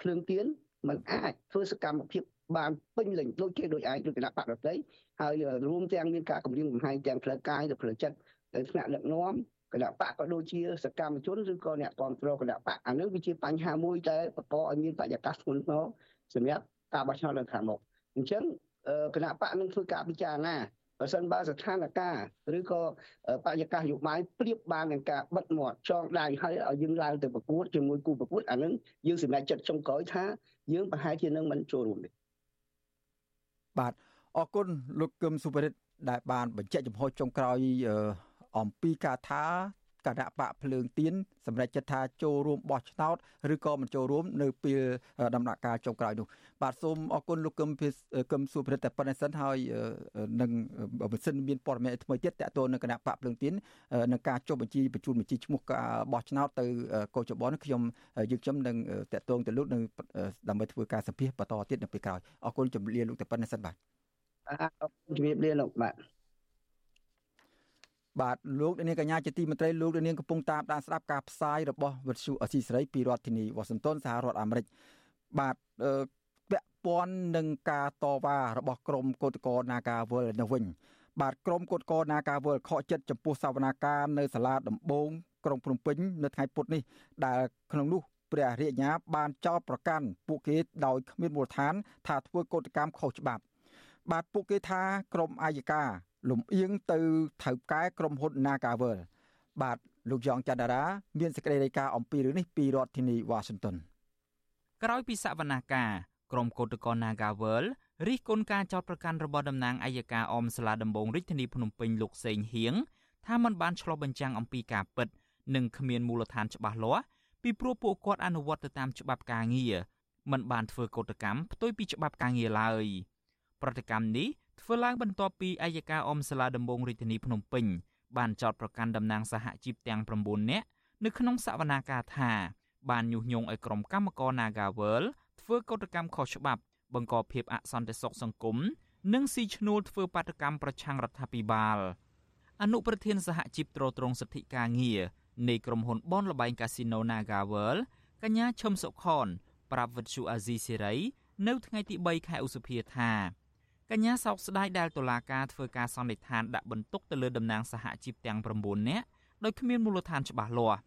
ភ្លើងទៀនมันអាចធ្វើសកម្មភាពបានពេញលេញដូចជាដូចឯងដូចគណៈបកដទៃហើយរួមទាំងមានការគម្រាមកំហែងទាំងផ្លូវកាយនិងផ្លូវចិត្តទៅថ្នាក់ដឹកនាំគណៈបកក៏ដូចជាសកម្មជនឬក៏អ្នកគ្រប់គ្រងគណៈបកអានេះវាជាបញ្ហាមួយដែលបង្កឲ្យមានបរិយាកាសធ្ងន់ធ្ងរសម្រាប់ការបោះឆ្នោតនៅខាងមុខអញ្ចឹងគណៈបកនឹងធ្វើការពិចារណា បើសិនបើស្ថានភាពឬក៏បរិយាកាសយោបាយប្រៀបបាននឹងការបិទមាត់ចងដៃឲ្យឲ្យយើងឡើងទៅប្រកួតជាមួយគូប្រកួតអានឹងយើងសម្រេចចិត្តចុងក្រោយថាយើងប្រហែលជានឹងមិនចូលរួមទេបាទអរគុណលោកកឹមសុភរិទ្ធដែលបានបញ្ជាក់ចំហចុងក្រោយអំពីការថា គណៈបកភ្លើងទៀនសម្រាប់ចិត្តថាចូលរួមបោះឆ្នោតឬក៏មិនចូលរួមនៅពេលដំណាក់កាលចុងក្រោយនោះបាទសូមអរគុណលោកកឹមកឹមសុប្រិតតែប៉ុណ្្នេះសិនហើយនឹងបើសិនមានព័ត៌មានថ្មីទៀតតទៅនឹងគណៈបកភ្លើងទៀននឹងការចុះបញ្ជីបញ្ជូនបញ្ជីឈ្មោះការបោះឆ្នោតទៅកោចបនេះខ្ញុំយើងខ្ញុំនឹងតទៅទៅលោកនឹងដើម្បីធ្វើការសម្ភាសបន្តទៀតនៅពេលក្រោយអរគុណជំរាបលោកតែប៉ុណ្្នេះសិនបាទអរគុណជំរាបលាលោកបាទ បាទលោកនាងកញ្ញាជាទីមេត្រីលោកនាងកំពុងតាមដានស្ដាប់ការផ្សាយរបស់វិទ្យុអស៊ីសេរីពីរដ្ឋធានីវ៉ាស៊ីនតោនសហរដ្ឋអាមេរិកបាទពាក់ព័ន្ធនឹងការតវ៉ារបស់ក្រមកោតក្រ Nagawal នៅវិញ បាទក្រមកោតក្រ Nagawal ខកចិត្តចំពោះសវនាការនៅសាលាដំបងក្រុងភ្នំពេញនៅថ្ងៃពុធនេះដែលក្នុងនោះព្រះរាជអាជ្ញាបានចោទប្រកាន់ពួកគេដោយគ្មានមូលដ្ឋាន ថាធ្វើកោតកម្មខុសច្បាប់ បាទពួកគេថាក្រមអាយកា លំអៀងទៅថៅកែក្រុមហ៊ុន Nagavel បាទលោកយ៉ងច័ន្ទដារាមានសេចក្តីរាយការណ៍អំពីរឿងនេះពីរដ្ឋធានី Washington ក្រោយពីសវនាការក្រុមកោតក្រ Nagavel រិះគន់ការចោទប្រកាន់របស់តំណាងអัยការអមសាលាដំបងរាជធានីភ្នំពេញលោកសេងហៀងថាมันបានឆ្លុះបញ្ចាំងអំពីការពិតនិងគ្មានមូលដ្ឋានច្បាស់លាស់ពីព្រោះពួកគាត់អនុវត្តទៅតាមច្បាប់ការងារមិនបានធ្វើកោតកម្មផ្ទុយពីច្បាប់ការងារឡើយប្រតិកម្មនេះ ធ្វើឡើងបន្ទាប់ពីអัยការអមសាលាដំបងរាជធានីភ្នំពេញបានចោទប្រកាន់តំណាងសហជីពទាំង9នាក់នៅក្នុងសវនាការថាបានញុះញង់ឲ្យក្រុមកម្មករ Nagawal ធ្វើកោតកម្មខុសច្បាប់ បង្កភាពអសន្តិសុខសង្គមនិងស៊ីឈ្នួលធ្វើបាតកម្មប្រឆាំងរដ្ឋាភិបាលអនុប្រធានសហជីពត្រួតត្រងសិទ្ធិការងារនៃក្រុមហ៊ុនបនលបែងកាស៊ីណូ Nagawal កញ្ញាឈឹមសុខន ប្រាប់វិទ្យុអាស៊ីសេរីនៅថ្ងៃទី3ខែឧសភាថា កញ្ញាសោកស្ដាយដែលតុលាការធ្វើការសន្និដ្ឋានដាក់បន្ទុកទៅលើតំណាងសហជីពទាំង9នាក់ដោយគ្មានមូលដ្ឋានច្បាស់លាស់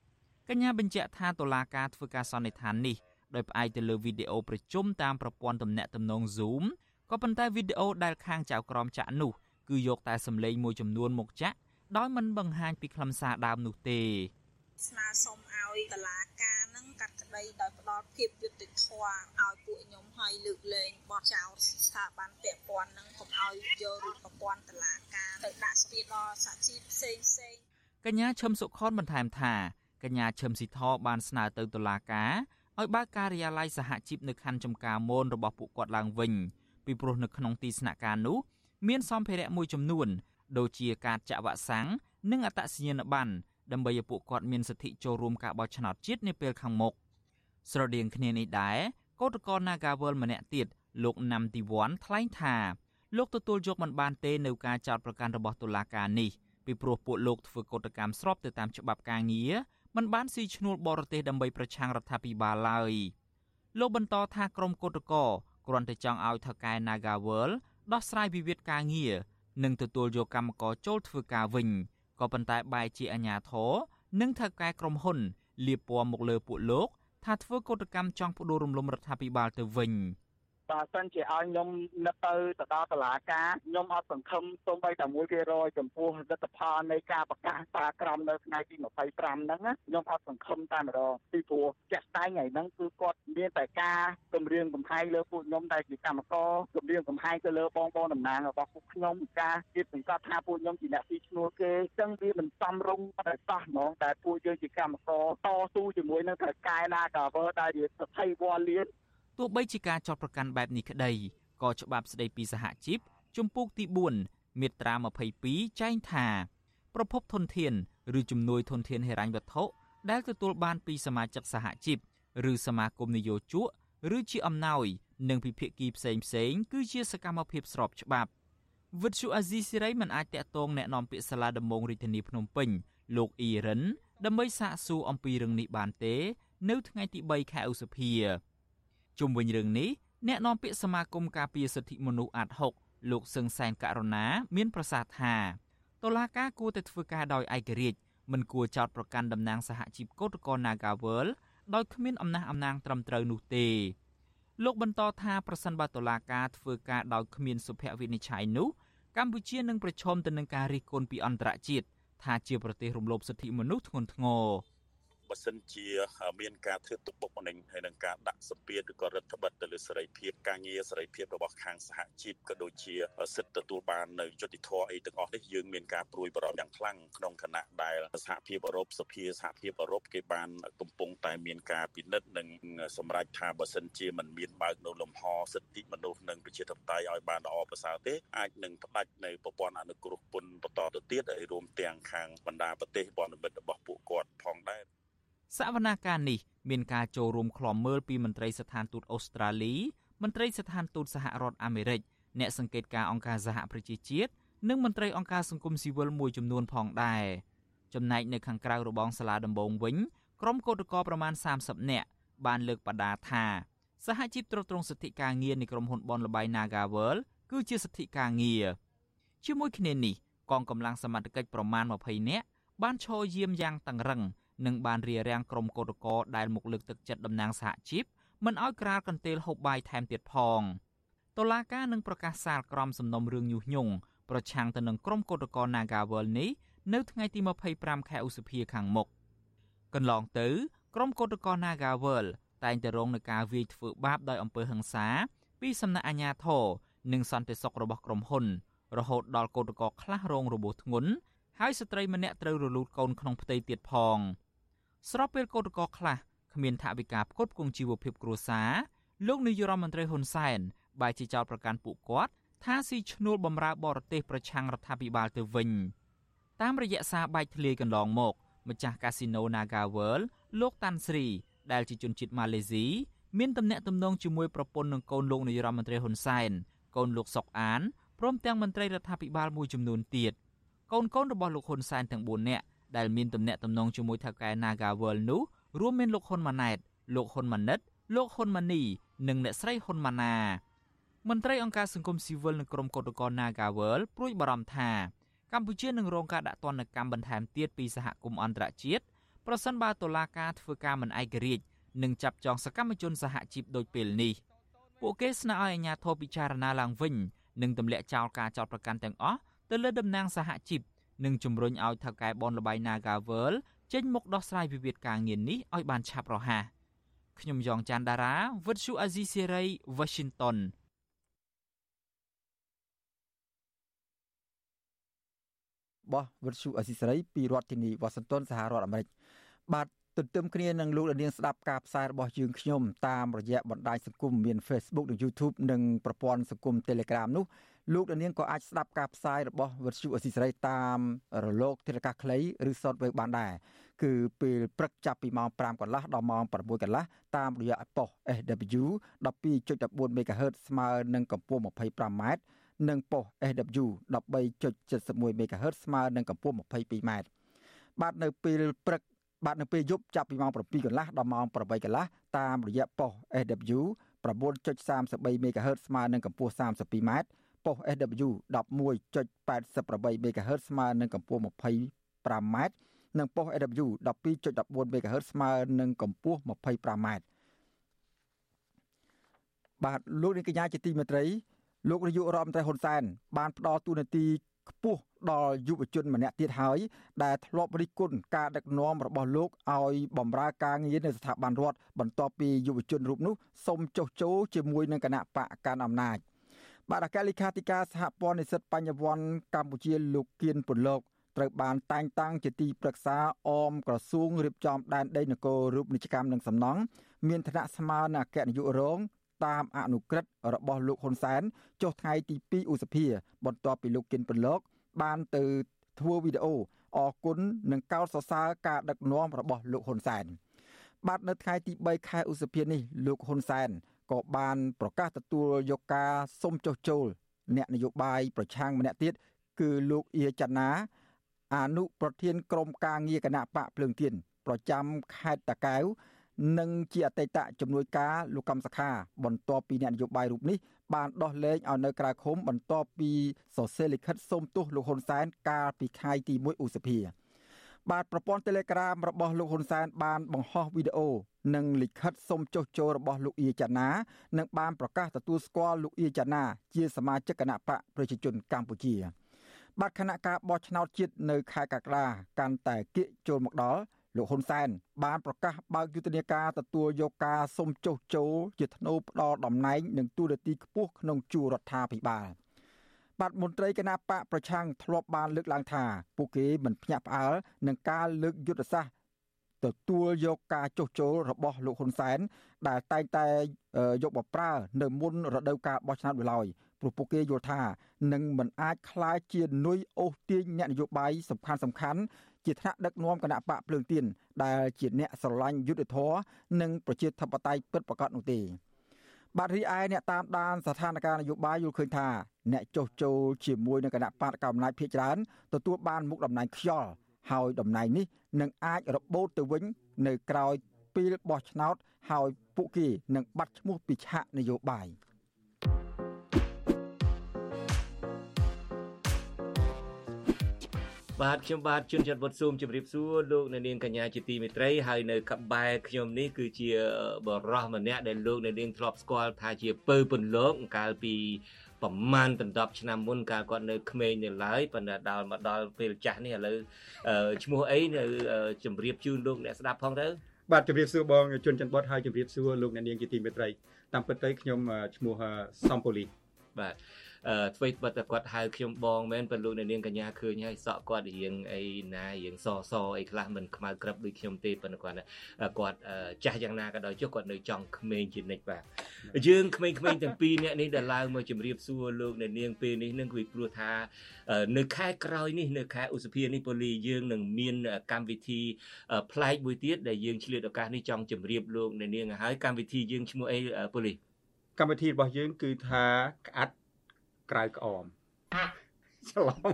កញ្ញាបញ្ជាក់ថាតុលាការធ្វើការសន្និដ្ឋាននេះដោយផ្អែកទៅលើវីដេអូប្រជុំតាមប្រព័ន្ធទំនាក់ទំនង Zoom ក៏ប៉ុន្តែវីដេអូដែលខាងចៅក្រមចាក់នោះគឺយកតែសម្លេងមួយចំនួនមកចាក់ដោយមិនបង្ហាញពីខ្លឹមសារដើមនោះទេស្នើសុំឲ្យតឡាការនឹង កាត់ក្តីដោយផ្ដល់ភាពយុត្តិធម៌ឲ្យពួកខ្ញុំឲ្យលើកលែងបទចោទស្ថាប័នពាក់ព័ន្ធនឹងកុំឲ្យយករូបប្រព័ន្ធតឡាការទៅដាក់ស្ពានដល់សហជីពផ្សេងផ្សេងកញ្ញាឈឹមសុខនបន្ថែមថាកញ្ញាឈឹមស៊ីធបានស្នើទៅតុលាការឲ្យបើកការិយាល័យសហជីពនៅខណ្ឌចំការមនរបស់ពួកគាត់ឡើងវិញពីព្រោះនៅក្នុងទីស្នាក់ការនោះមានសម្ភារៈមួយចំនួន ដូចជាកាតចាក់វ៉ាក់សាំងនិងអត្តសញ្ញាណប័ណ្ណដើម្បីឲ្យពួកគាត់មានសិទ្ធិចូលរួមការបោះឆ្នោតជាតិនាពេលខាងមុខ ស្រដៀងគ្នានេះដែរកោតក្រ Nagawal ម្នាក់ទៀតលោកណាំទីវ័នថ្លែងថាលោកទទួលយកមិនបានទេនៅការចោទប្រកាន់របស់តុលាការនេះពីព្រោះពួកលោកធ្វើកោតកម្មស្របទៅតាមច្បាប់ការងារមិនបានស៊ីឈ្នួលបរទេសដើម្បីប្រឆាំងរដ្ឋាភិបាលឡើយលោកបន្តថាក្រុមកោតក្រគ្រាន់តែចង់ឲ្យថៅកែ Nagawal ដោះស្រាយវិវាទការងារនិងទទួលយកកម្មករចូលធ្វើការវិញក៏ប៉ុន្តែបែរជាអាញាធរនិងថៅកែក្រុមហ៊ុនលៀបពណ៌មកលើពួកលោក ថាធ្វើកោតកម្មចង់ផ្ដួលរំលំរដ្ឋាភិបាលទៅវិញ។ បើសិនជាឲ្យខ្ញុំនឹកទៅទៅដល់តុលាការខ្ញុំអត់សង្ឃឹមសូម្បីតែ1%ចំពោះលទ្ធផលនៃការប្រកាសតាក្រមនៅថ្ងៃទី25ហ្នឹងខ្ញុំអត់សង្ឃឹមតែម្ដងពីព្រោះចាក់ស្ដែងថ្ងៃហ្នឹងគឺគាត់មានតែការគម្រាមកំហែងលើពួកខ្ញុំដែលជាកម្មករគម្រាមកំហែងទៅលើបងប្អូនតំណាងរបស់ពួកខ្ញុំការគៀបសង្កត់ថាពួកខ្ញុំជាអ្នកទីឈ្នួលគេអញ្ចឹងវាមិនសមរម្យតែសោះហ្មងតែពួកយើងជាកម្មករតស៊ូជាមួយនឹងត្រូវកែណាកាវើដែលជាស្ថិវលៀន ទោះបីជាការចោទប្រកាន់បែបនេះក្តីក៏ច្បាប់ស្តីពីសហជីពជំពូកទី4មាត្រា22ចែងថា ប្រភពធនធានឬជំនួយធនធានហិរញ្ញវត្ថុដែលទទួលបានពីសមាជិកសហជីពឬសមាគមនយោជកឬជាអំណោយនិងពិភាក្សាផ្សេងផ្សេងគឺជាសកម្មភាពស្របច្បាប់វិទ្យុអាស៊ីសេរីមិនអាចតាក់ទងแนะនាំពាក្យសាលាដំបងរាជធានីភ្នំពេញលោកអ៊ីរិនដើម្បីសាកសួរអំពីរឿងនេះបានទេ នៅថ្ងៃទី3ខែឧសភា ជុំវិញរឿងនេះអ្នកនាំពាក្យសមាគមការពារសិទ្ធិមនុស្សអាត់6លោកសឹងសែនករណាមានប្រសាសន៍ថាតុលាការគួរតែធ្វើការដោយឯករាជ្យមិនគួរចោទប្រកាន់តំណាងសហជីពកោតក្រ Nagawal ដោយគ្មានអំណះអំណាងត្រឹមត្រូវនោះទេលោកបន្តថាប្រសិនបើតុលាការធ្វើការដោយគ្មានសុភវិនិច្ឆ័យនោះកម្ពុជានឹងប្រឈមទៅនឹងការរិះគន់ពីអន្តរជាតិថាជាប្រទេសរំលោភសិទ្ធិមនុស្សធ្ងន់ធ្ងរ បើសិនជាមានការធ្វើទុកបុកម្នេញហើយនឹងការដាក់សម្ពាធឬក៏រដ្ឋបិទទៅលើសេរីភាពការងារសេរីភាពរបស់ខាងសហជីពក៏ដូចជាសិទ្ធិទទួលបាននៅយុត្តិធម៌អីទាំងអស់នេះយើងមានការព្រួយបារម្ភយ៉ាងខ្លាំងក្នុងគណៈដែលសហភាពអឺរ៉ុបសភាសហភាពអឺរ៉ុបគេបានកំពុងតែមានការពិនិត្យនិងសម្រេចថាបើសិនជាមិនមានបើកនៅលំហសិទ្ធិមនុស្សនិងប្រជាធិបតេយ្យឲ្យបានល្អប្រសើរទេអាចនឹងផ្ដាច់នៅប្រព័ន្ធអនុគ្រោះពន្ធបន្តទៅទៀតហើយរួមទាំងខាងបណ្ដាប្រទេសបណ្ឌមិត្តរបស់ពួកគាត់ផងដែរ សវនាការនេះមានការចូលរួមក្លំមើលពីមន្ត្រីស្ថានទូតអូស្ត្រាលី មន្ត្រីស្ថានទូតសហរដ្ឋអាមេរិកអ្នកសង្កេតការអង្គការសហប្រជាជាតិនិងមន្ត្រីអង្គការសង្គមស៊ីវិលមួយចំនួនផងដែរចំណែកនៅខាងក្រៅរបងសាលាដំបងវិញក្រុមកោតក្រប្រមាណ30នាក់បានលើកបដាថាសហជីពត្រួតត្រងសិទ្ធិការងារនៃក្រុមហ៊ុនបនលបៃ Nagavel គឺជាសិទ្ធិការងារជាមួយគ្នានេះកងកម្លាំងសមត្ថកិច្ចប្រមាណ20នាក់បានឈរយាមយ៉ាងតឹងរឹង និងបានរារាំងក្រុមកោតក្រដែលមកលើកទឹកចិត្តតំណាងសហជីពមិនឲ្យក្រាលកន្ទេលហូបបាយថែមទៀតផងតុលាការនឹងប្រកាសសាលក្រមសំណុំរឿងញុះញង់ប្រឆាំងទៅនឹងក្រុមកោតក្រ Nagawal នេះនៅថ្ងៃទី25ខែឧសភាខាងមុខកន្លងទៅក្រុមកោតក្រ Nagawal តែងតែរងនឹងការវាយធ្វើបាបដោយអំពើហិង្សាពីសំណាក់អាជ្ញាធរនិងសន្តិសុខរបស់ក្រុមហ៊ុន រហូតដល់កោតក្រខ្លះរងរបួសធ្ងន់ហើយស្ត្រីម្នាក់ត្រូវរលូតកូនក្នុងផ្ទៃទៀតផង ស្របពេលកោតក្រខ្លះគ្មានថវិកាផ្គត់ផ្គង់ជីវភាពគ្រួសារលោកនាយរដ្ឋមន្ត្រីហ៊ុនសែនបែរជាចោទប្រកាន់ពួកគាត់ថាស៊ីឈ្នួលបំរើបរទេសប្រឆាំងរដ្ឋាភិបាលទៅវិញតាមរយៈសារបែកធ្លាយកន្លងមកម្ចាស់កាស៊ីណូ Naga World លោកតាន់ស្រីដែលជាជនជាតិម៉ាឡេស៊ីមានទំនាក់ទំនងជាមួយប្រពន្ធនិងកូនលោកនាយរដ្ឋមន្ត្រីហ៊ុនសែនកូនលោកសុកអានព្រមទាំងមន្ត្រីរដ្ឋាភិបាលមួយចំនួនទៀតកូនកូនរបស់លោកហ៊ុនសែនទាំង4នាក់ ដែលមានទំនាក់ទំនងជាមួយថៅកែ Naga World នោះរួមមានលោកហ៊ុនម៉ាណែតលោកហ៊ុនម៉ាណិតលោកហ៊ុនម៉ាណីនិងអ្នកស្រីហ៊ុនម៉ាណាមន្ត្រីអង្គការសង្គមស៊ីវិលនិងក្រុមកោតក្រ Nagawal ព្រួយបារម្ភថាកម្ពុជានឹងរងការដាក់ទណ្ឌកម្មបន្ថែមទៀតពីសហគមន៍អន្តរជាតិប្រសិនបើតុលាការធ្វើការមិនឯករាជ្យនិងចាប់ចងសកម្មជនសហជីពដូចពេលនេះពួកគេស្នើឲ្យអាជ្ញាធរពិចារណាឡើងវិញនិងទម្លាក់ចោលការចោទប្រកាន់ទាំងអស់ទៅលើតំណាងសហជីព និងជំរុញឲ្យថៅកែបនលបៃ Nagawal ចេញមុខដោះស្រាយវិវាទការងារនេះឲ្យបានឆាប់រហ័សខ្ញុំយ៉ងច័ន្ទដារាវិទ្យុអាស៊ីសេរី Washington របស់វិទ្យុអស៊ីសេរីពីរដ្ឋធានីវ៉ាស៊ីនតោនសហរដ្ឋអាមេរិកបាទទន្ទឹមគ្នានឹងលោកលានស្ដាប់ការផ្សាយរបស់យើងខ្ញុំតាមរយៈបណ្ដាញសង្គមមាន Facebook និង YouTube និងប្រព័ន្ធសង្គម Telegram នោះ លោកលានក៏អាចស្ដាប់ការផ្សាយរបស់វិទ្យុអស៊ីសេរីតាមរលកធាតុអាកាសខ្លីឬ Shortwave បានដែរគឺពេលព្រឹកចាប់ពីម៉ោង5កន្លះដល់ម៉ោង6កន្លះតាមរយៈប៉ុស SW 12.14 MHz ស្មើនឹងកម្ពស់ 25m និងប៉ុស SW 13.71 MHz ស្មើនឹងកម្ពស់ 22m បាទនៅពេលព្រឹកបាទនៅពេលយប់ចាប់ពីម៉ោង7កន្លះដល់ម៉ោង8កន្លះតាមរយៈប៉ុស SW 9.33 MHz ស្មើនឹងកម្ពស់ 32m ប៉ុស SW 11.88 MHz ស្មើនឹងកម្ពស់ 25m និងប៉ុស SW 12.14 MHz ស្មើនឹងកម្ពស់ 25m បាទលោកនាងកញ្ញាជាទីមេត្រីលោកនាយករដ្ឋមន្ត្រីហ៊ុនសែនបានផ្ដល់ទូនាទីខ្ពស់ដល់យុវជនម្នាក់ទៀតហើយដែលធ្លាប់រិះគន់ការដឹកនាំរបស់លោកឲ្យបម្រើការងារនៅស្ថាប័នរដ្ឋបន្ទាប់ពីយុវជនរូបនោះសុំចុះចូលជាមួយនឹងគណៈបកកាន់អំណាច បាទអគ្គលេខាធិការសហព័ន្ធនិស្សិតបញ្ញវន្តកម្ពុជាលោកគៀនពុនលោកត្រូវបានតែងតាំងជាទីប្រឹក្សាអមក្រសួងរៀបចំដែនដីនគររូបនីយកម្មនិងសំណង់មានឋានៈស្មើនឹងអគ្គនាយករងតាមអនុក្រឹត្យរបស់លោកហ៊ុនសែនចុះថ្ងៃទី2ឧសភាបន្ទាប់ពីលោកគិនពន្លក បានទៅធ្វើវីដេអូអគុណនិងកោតសរសើរការដឹកនាំរបស់លោកហ៊ុនសែនបាទនៅថ្ងៃទី3ខែឧសភានេះលោកហ៊ុនសែន ក៏បានប្រកាសទទួលយកការសុំចុះចូលអ្នកនយោបាយប្រឆាំងម្នាក់ទៀតគឺលោកអៀចនាអនុប្រធានក្រុមការងារគណៈបកភ្លើងទៀនប្រចាំខេត្តតាកែវនិងជាអតីតជំនួយការលោកកំសខាបន្ទាប់ពីអ្នកនយោបាយរូបនេះបានដោះលែងឲ្យនៅក្រៅឃុំបន្ទាប់ពីសរសេរលិខិតសូមទោសលោកហ៊ុនសែនកាលពីខែទី1ឧសភា បាទប្រព័ន្ធ Telegram របស់លោកហ៊ុនសែនបានបង្ហោះវីដេអូនិងលិខិតសុំចុះចូលរបស់លោកអៀចាណានិងបានប្រកាសទទួលស្គាល់លោកអៀចាណា ជាសមាជិកគណៈបកប្រជាជនកម្ពុជាបាទគណៈការបោះឆ្នោតជាតិនៅខែកក្កដាកាន់តែគៀកចូលមកដល់លោកហ៊ុនសែនបានប្រកាសបើកយុទ្ធនាការទទួលយកការសុំចុះចូលជាធ្នូផ្ដល់តំណែងនិងទូរនទីខ្ពស់ក្នុងជួររដ្ឋាភិបាល បាទមន្ត្រីគណៈបកប្រឆាំងធ្លាប់បានលើកឡើងថាពួកគេមិនភ្ញាក់ផ្អើលនឹងការលើកយុទ្ធសាស្ត្រទទួលយកការចុះចូលរបស់លោកហ៊ុនសែនដែលតែងតែយកបប្រើនៅមុនរដូវកាលបោះឆ្នោតឡើយព្រោះពួកគេយល់ថានឹងមិនអាចคล้ายជានុយអូសទាញអ្នកនយោបាយសំខាន់សំខាន់ជាថ្នាក់ដឹកនាំគណៈបកភ្លើងទៀនដែលជាអ្នកស្រឡាញ់យុទ្ធធរនិងប្រជាធិបតេយ្យពិតប្រាកដនោះទេ បាទរីឯអ្នកតាមដានស្ថានភាពនយោបាយយល់ឃើញថាអ្នកចុះចូលជាមួយនឹងគណៈបកកណ្ដាលអំណាចភាគច្រើនទទួលបានមុខតំណែងខ្យល់ហើយតំណែងនេះនឹងអាចរបូតទៅវិញនៅក្រោយពេលបោះឆ្នោតហើយពួកគេនឹងបាត់ឈ្មោះពីឆាកនយោបាយ។ បាទខ្ញុំបាទជួនច័ន្ទវុតស៊ូមជម្រាបសួរលោកអ្នកនាងកញ្ញាជាទីមេត្រីហើយនៅកបែរខ្ញុំនេះគឺជាបរិសម្នាក់ដែលលោកអ្នកនាងធ្លាប់ស្គាល់ថាជាពើពន្លកកាលពីប្រមាណដប់ឆ្នាំមុនកាលគាត់នៅក្មេងនៅឡើយប៉ុន្តែដល់មកដល់ពេលចាស់នេះឥឡូវឈ្មោះអីនៅជម្រាបជូនលោកអ្នកស្ដាប់ផងទៅបាទជម្រាបសួរបងជួនច័ន្ទបុតហើយជម្រាបសួរលោកអ្នកនាងជាទីមេត្រីតាមពិតទៅខ្ញុំឈ្មោះសំពូលីបាទ អ្វីបើតែគាត់ហៅខ្ញុំបងមែនប៉ុន្តែលោកអ្នកនាងកញ្ញាឃើញហើយសក់គាត់រៀងអីណារៀងសសអីខ្លះមិនខ្មៅក្រឹបដូចខ្ញុំទេប៉ុន្តែគាត់គាត់ចាស់យ៉ាងណាក៏ដោយចុះគាត់នៅចង់ក្មេងជានិច្ចបាទយើងក្មេងៗទាំងពីរអ្នកនេះដែលឡើងមកជម្រាបសួរលោកអ្នកនាងពេលនេះនឹងគឺព្រោះថា នៅខែក្រោយនេះនៅខែឧសភានេះពូលីយើងនឹងមានកម្មវិធីប្លែកមួយទៀតដែលយើងឆ្លៀតឱកាសនេះចង់ជម្រាបលោកអ្នកនាងឲ្យកម្មវិធីយើងឈ្មោះអីពូលីកម្មវិធីរបស់យើងគឺថាក្អាត់ ក្រៅក្អមច្រឡំ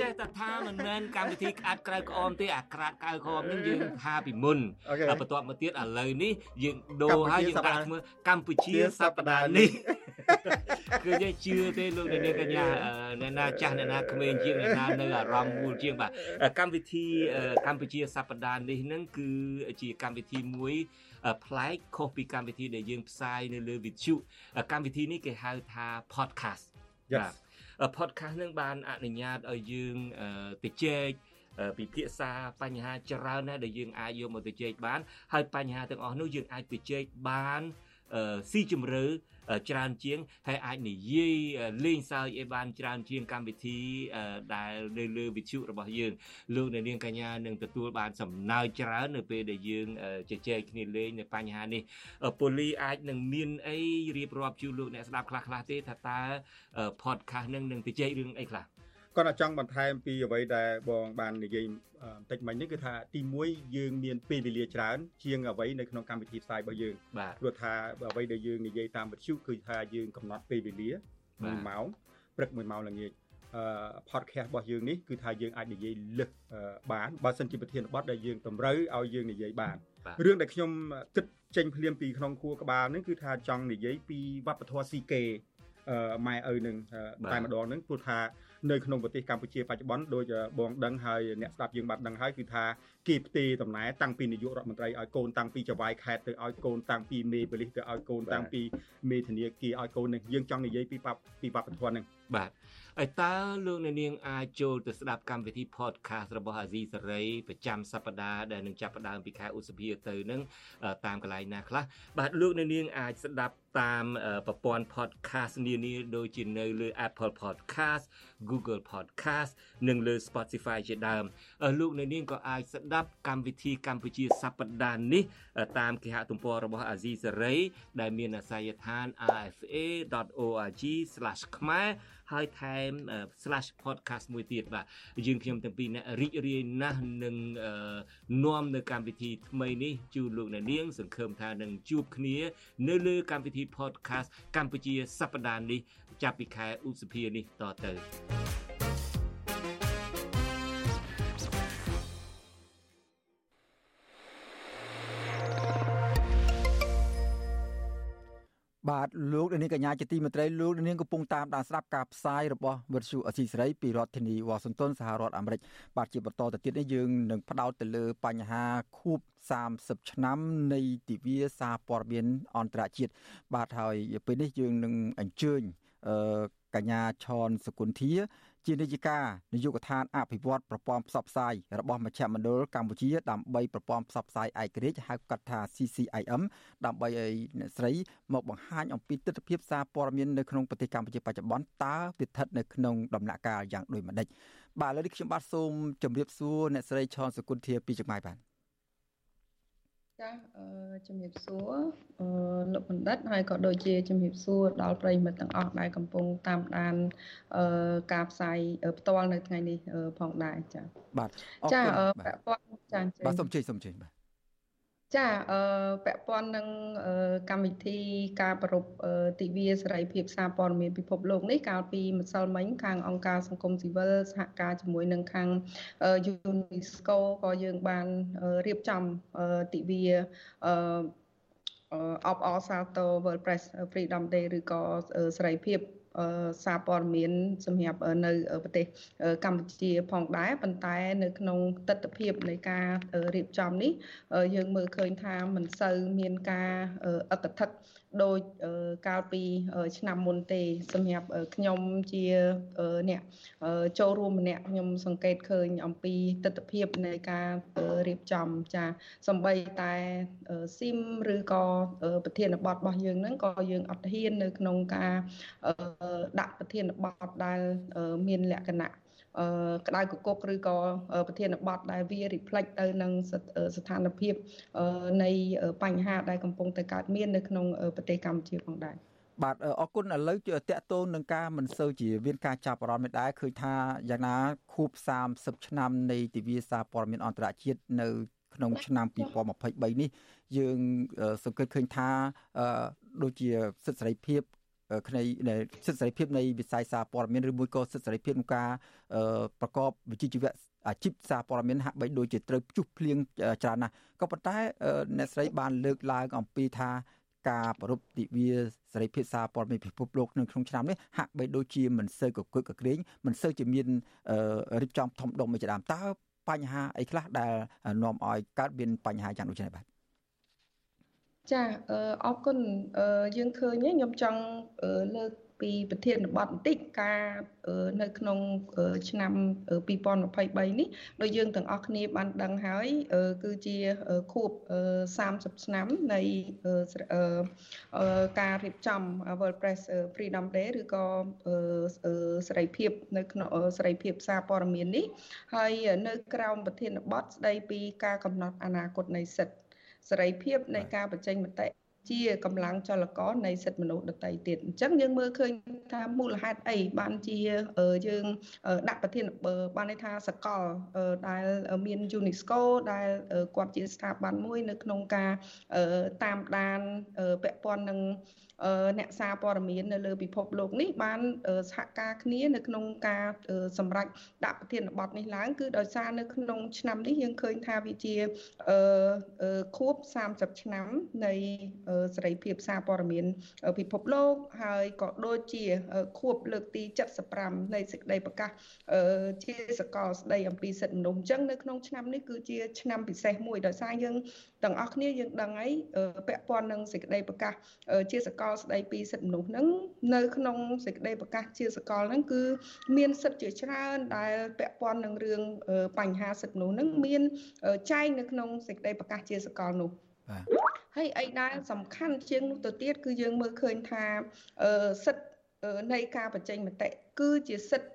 ចេះតែថាមិនមែនកម្មវិធីក្អាត់ក្រៅក្អមទេអាក្រាត់ក្រៅក្អមនឹងយើងថាពីមុនបន្ទាប់មកទៀតឥឡូវនេះយើងដូរហើយយើងដាក់ឈ្មោះកម្ពុជាសប្តាហ៍នេះគឺយើងជឿទេលោកអ្នកនាងកញ្ញាអ្នកណាចាស់អ្នកណាក្មេងជាងអ្នកណានៅអារម្មណ៍មូលជាងបាទកម្មវិធីកម្ពុជាសប្តាហ៍នេះនឹងគឺជាកម្មវិធីមួយ ប្លែកខុសពីកម្មវិធីដែលយើងផ្សាយនៅលើវិទ្យុកម្មវិធីនេះគេហៅថា podcast បាទ podcast នឹងបានអនុញ្ញាតឲ្យយើងទៅជែកពិភាក្សាបញ្ហាច្រើនណាស់ដែលយើងអាចយកមកទៅជែកបានហើយបញ្ហាទាំងអស់នោះយើងអាចទៅជែកបាន ស៊ីជម្រៅច្រើនជាងហើយអាចនិយាយលេងសើចឲ្យបានច្រើនជាងកម្មវិធីដែលនៅលើវិទ្យុរបស់យើងលោកអ្នកនាងកញ្ញានឹងទទួលបានសំណើចច្រើននៅពេលដែលយើងជជែកគ្នាលេងនៅបញ្ហានេះពូលីអាចនឹងមានអីរៀបរាប់ជូនលោកអ្នកស្ដាប់ខ្លះៗទេថាតើ podcast នឹងនឹងទៅជែករឿងអីខ្លះ គាត់ចង់បន្ថែមពីអ្វីដែលបងបាននិយាយបន្តិចមិញនេះគឺថាទី1យើងមានពេលវេលាច្រើន ជាងអ្វីនៅក្នុងកម្មវិធីផ្សាយរបស់យើងព្រោះថាអ្វីដែលយើងនិយាយតាមវិទ្យុគឺថាយើងកំណត់ពេលវេលា1ម៉ោងព្រឹក1ម៉ោងល្ងាចអឺ podcast របស់យើងនេះគឺថាយើងអាចនិយាយលឹះបានបើសិនជាប្រធានបទដែលយើងតម្រូវឲ្យយើងនិយាយបានរឿងដែលខ្ញុំគិតចេញភ្លាមពីក្នុងខួរក្បាលនេះគឺថាចង់និយាយពីវប្បធម៌ស៊ីកេម៉ែឪនឹងតែម្ដងនឹងព្រោះថា នៅក្នុងប្រទេសកម្ពុជាបច្ចុប្បន្នដូចបងដឹងហើយអ្នកស្ដាប់យើងបានដឹងហើយគឺថាគេផ្ទេរតំណែងតាំងពីនាយករដ្ឋមន្ត្រីឲ្យកូនតាំងពីចវាយខេត្តទៅឲ្យកូនតាំងពីមេប៉ូលីសទៅឲ្យកូនតាំងពីមេធានាគារឲ្យកូននឹងយើងចង់និយាយពីពីវប្បធម៌នឹង បាទហើយតើលោកអ្នកនាងអាចចូលទៅស្ដាប់កម្មវិធី podcast របស់អាស៊ីសេរីប្រចាំសប្តាហ៍ដែលនឹងចាប់ផ្ដើមពីខែឧសភាទៅនឹងតាមកន្លែងណាខ្លះបាទលោកអ្នកនាងអាចស្ដាប់តាមប្រព័ន្ធ podcast នានាដូចជានៅលើ Apple Podcast Google Podcast និងលើ Spotify ជាដើមលោកអ្នកនាងក៏អាចស្ដាប់កម្មវិធីកម្ពុជាសប្តាហ៍នេះ តាមគេហទំព័ររបស់អាស៊ីសេរីដែលមានអាសយដ្ឋាន rfa.org/ ខ្មែរ ហើយថែម /podcast មួយទៀតបាទយើងខ្ញុំទាំងពីរអ្នករីករាយណាស់នឹងនាំនៅកម្មវិធីថ្មីនេះជូនលោកអ្នកនាង សង្ឃឹមថានឹងជួបគ្នា នៅលើកម្មវិធី podcast កម្ពុជាសប្តាហ៍នេះចាប់ពីខែឧសភានេះតទៅ បាទលោកនាងកញ្ញាជាទីមេត្រីលោកនាងកំពុងតាមដានស្ដាប់ការផ្សាយរបស់វិទ្យុអសីសេរីពីរដ្ឋធានីវ៉ាស៊ីនតោនសហរដ្ឋអាមេរិកបាទជាបន្តទៅទៀតនេះយើងនឹងផ្ដោតទៅលើបញ្ហាខួប30ឆ្នាំនៃទិវាសារព័ត៌មានអន្តរជាតិបាទហើយពេលនេះយើងនឹងអញ្ជើញអឺកញ្ញាឆនសគុន្ធា ជានាយិកានាយកដ្ឋានអភិវឌ្ឍប្រព័ន្ធផ្សព្វផ្សាយរបស់មជ្ឈមណ្ឌលកម្ពុជាដើម្បីប្រព័ន្ធផ្សព្វផ្សាយឯករាជ្យហៅកាត់ថា CCIM ដើម្បីឲ្យអ្នកស្រីមកបង្ហាញអំពីទស្សនវិជ្ជាសារព័ត៌មាននៅក្នុងប្រទេសកម្ពុជាបច្ចុប្បន្នតើវាស្ថិតនៅក្នុងដំណាក់កាលយ៉ាងដូចម្តេចបាទឥឡូវនេះខ្ញុំបាទសូមជម្រាបសួរអ្នកស្រីឆនសុគន្ធាពីចម្ងាយបាទ ចាជំរាបសួរលោកបណ្ឌិតហើយក៏ដូចជាជំរាបសួរដល់ប្រិយមិត្តទាំងអស់ដែលកំពុងតាមដានការផ្សាយផ្ទាល់នៅថ្ងៃនេះផងដែរចាបាទចាពាក់ព័ន្ធចាបាទសូមជ័យសូមជ័យបាទ ចាអឺពាក់ព័ន្ធនឹងកម្មវិធីការប្រពទិវាសេរីភាពសារព័ត៌មានពិភពលោកនេះកាលពីម្សិលមិញខាងអង្គការសង្គមស៊ីវិលសហការជាមួយនឹងខាង UNESCO ក៏យើងបានរៀបចំទិវាអឺអបអរសាទរ World Press Freedom Day ឬក៏សេរីភាព សារព័ត៌មានសម្រាប់នៅប្រទេសកម្ពុជាផងដែរប៉ុន្តែនៅក្នុងទស្សនវិជ្ជានៃការរៀបចំនេះយើងមើលឃើញថាមិនសូវមានការអកធិក ដោយកាលពីឆ្នាំមុនទេ សម្រាប់ខ្ញុំជាអ្នកចូលរួមម្នាក់ខ្ញុំសង្កេតឃើញអំពីទស្សនវិជ្ជានៃការរៀបចំចាសំបីតែស៊ីមឬក៏ប្រធានបទរបស់យើងហ្នឹងក៏យើងអត់ហ៊ាននៅក្នុងការដាក់ប្រធានបទដែលមានលក្ខណៈ ក្តៅកគុកឬក៏ប្រធានបទដែលវា reflect ទៅនឹងស្ថានភាពនៃបញ្ហាដែលកំពុងតែកើតមាននៅក្នុងប្រទេសកម្ពុជាផងដែរបាទអរគុណឥឡូវតកតូននឹងការមិនសូវជាមានការចាប់អារម្មណ៍នេះដែរឃើញថាយ៉ាងណាខួប30ឆ្នាំនៃទិវាសារព័ត៌មានអន្តរជាតិនៅក្នុងឆ្នាំ2023នេះយើងសង្កេតឃើញថាដូចជាសិទ្ធិសេរីភាព នៃសិទ្ធិសេរីភាពនៃវិស័យសារព័ត៌មានឬមួយក៏សិទ្ធិសេរីភាពក្នុងការប្រកបវិជ្ជាជីវៈអាជីពសារព័ត៌មានហាក់បីដូចជាត្រូវភ្ជុះភ្លៀងច្រើនណាស់ក៏ប៉ុន្តែអ្នកស្រីបានលើកឡើងអំពីថាការប្រពៃទិវាសេរីភាពសារព័ត៌មានពិភពលោកនៅក្នុងឆ្នាំនេះហាក់បីដូចជាមិនសូវកកឹកកក្រែងមិនសូវជាមានរៀបចំធំដុំមួយជាដើមតើបញ្ហាអីខ្លះដែលនាំឲ្យកើតមានបញ្ហាយ៉ាងដូចនេះបាទ ចាអរគុណយើងឃើញខ្ញុំចង់លើកពីប្រធានបទបន្តិចការនៅក្នុងឆ្នាំ2023នេះដោយយើងទាំងអស់គ្នាបានដឹងហើយគឺជាខួប30ឆ្នាំនៃការរៀបចំ World Press Freedom Day ឬក៏សេរីភាពនៅក្នុងសេរីភាពសារព័ត៌មាននេះហើយនៅក្រោមប្រធានបទស្ដីពីការកំណត់អនាគតនៃសិទ្ធិ សេរីភាពនៃការបញ្ចេញមតិជាកម្លាំងចលករនៃសិទ្ធិមនុស្សដទៃទៀតអញ្ចឹងយើងមើលឃើញថាមូលហេតុអីបានជាយើងដាក់ប្រធានបានន័យថាសកលដែលមាន UNESCO ដែលគាត់ជាស្ថាប័នមួយនៅក្នុងការតាមដានពាក់ព័ន្ធនឹង អ្នកសារព័ត៌មាននៅលើពិភពលោកនេះបានសហការគ្នានៅក្នុងការសម្រេចដាក់ប្រធានបទនេះឡើងគឺដោយសារនៅក្នុងឆ្នាំនេះយើងឃើញថាវាជាខួប30ឆ្នាំនៃសេរីភាពសារព័ត៌មានពិភពលោកហើយក៏ដូចជាខួបលើកទី75នៃសេចក្តីប្រកាសជាសកលស្តីអំពីសិទ្ធិមនុស្សអញ្ចឹងនៅក្នុងឆ្នាំនេះគឺជាឆ្នាំពិសេសមួយដោយសារយើងទាំងអស់គ្នាយើងដឹងហើយពាក់ព័ន្ធនឹងសេចក្តីប្រកាសជាសកលស្តីពីសិទ្ធិមនុស្សហ្នឹងនៅក្នុងសេចក្តីប្រកាសជាសកលហ្នឹងគឺមានសិទ្ធិជាច្រើនដែលពាក់ព័ន្ធនឹងរឿងបញ្ហាសិទ្ធិមនុស្សហ្នឹងមានចែងនៅក្នុងសេចក្តីប្រកាសជាសកលនោះបាទហើយអីដែលសំខាន់ជាងនោះទៅទៀតគឺយើងមើលឃើញថាសិទ្ធិនៃការបញ្ចេញមតិគឺជាសិទ្ធិ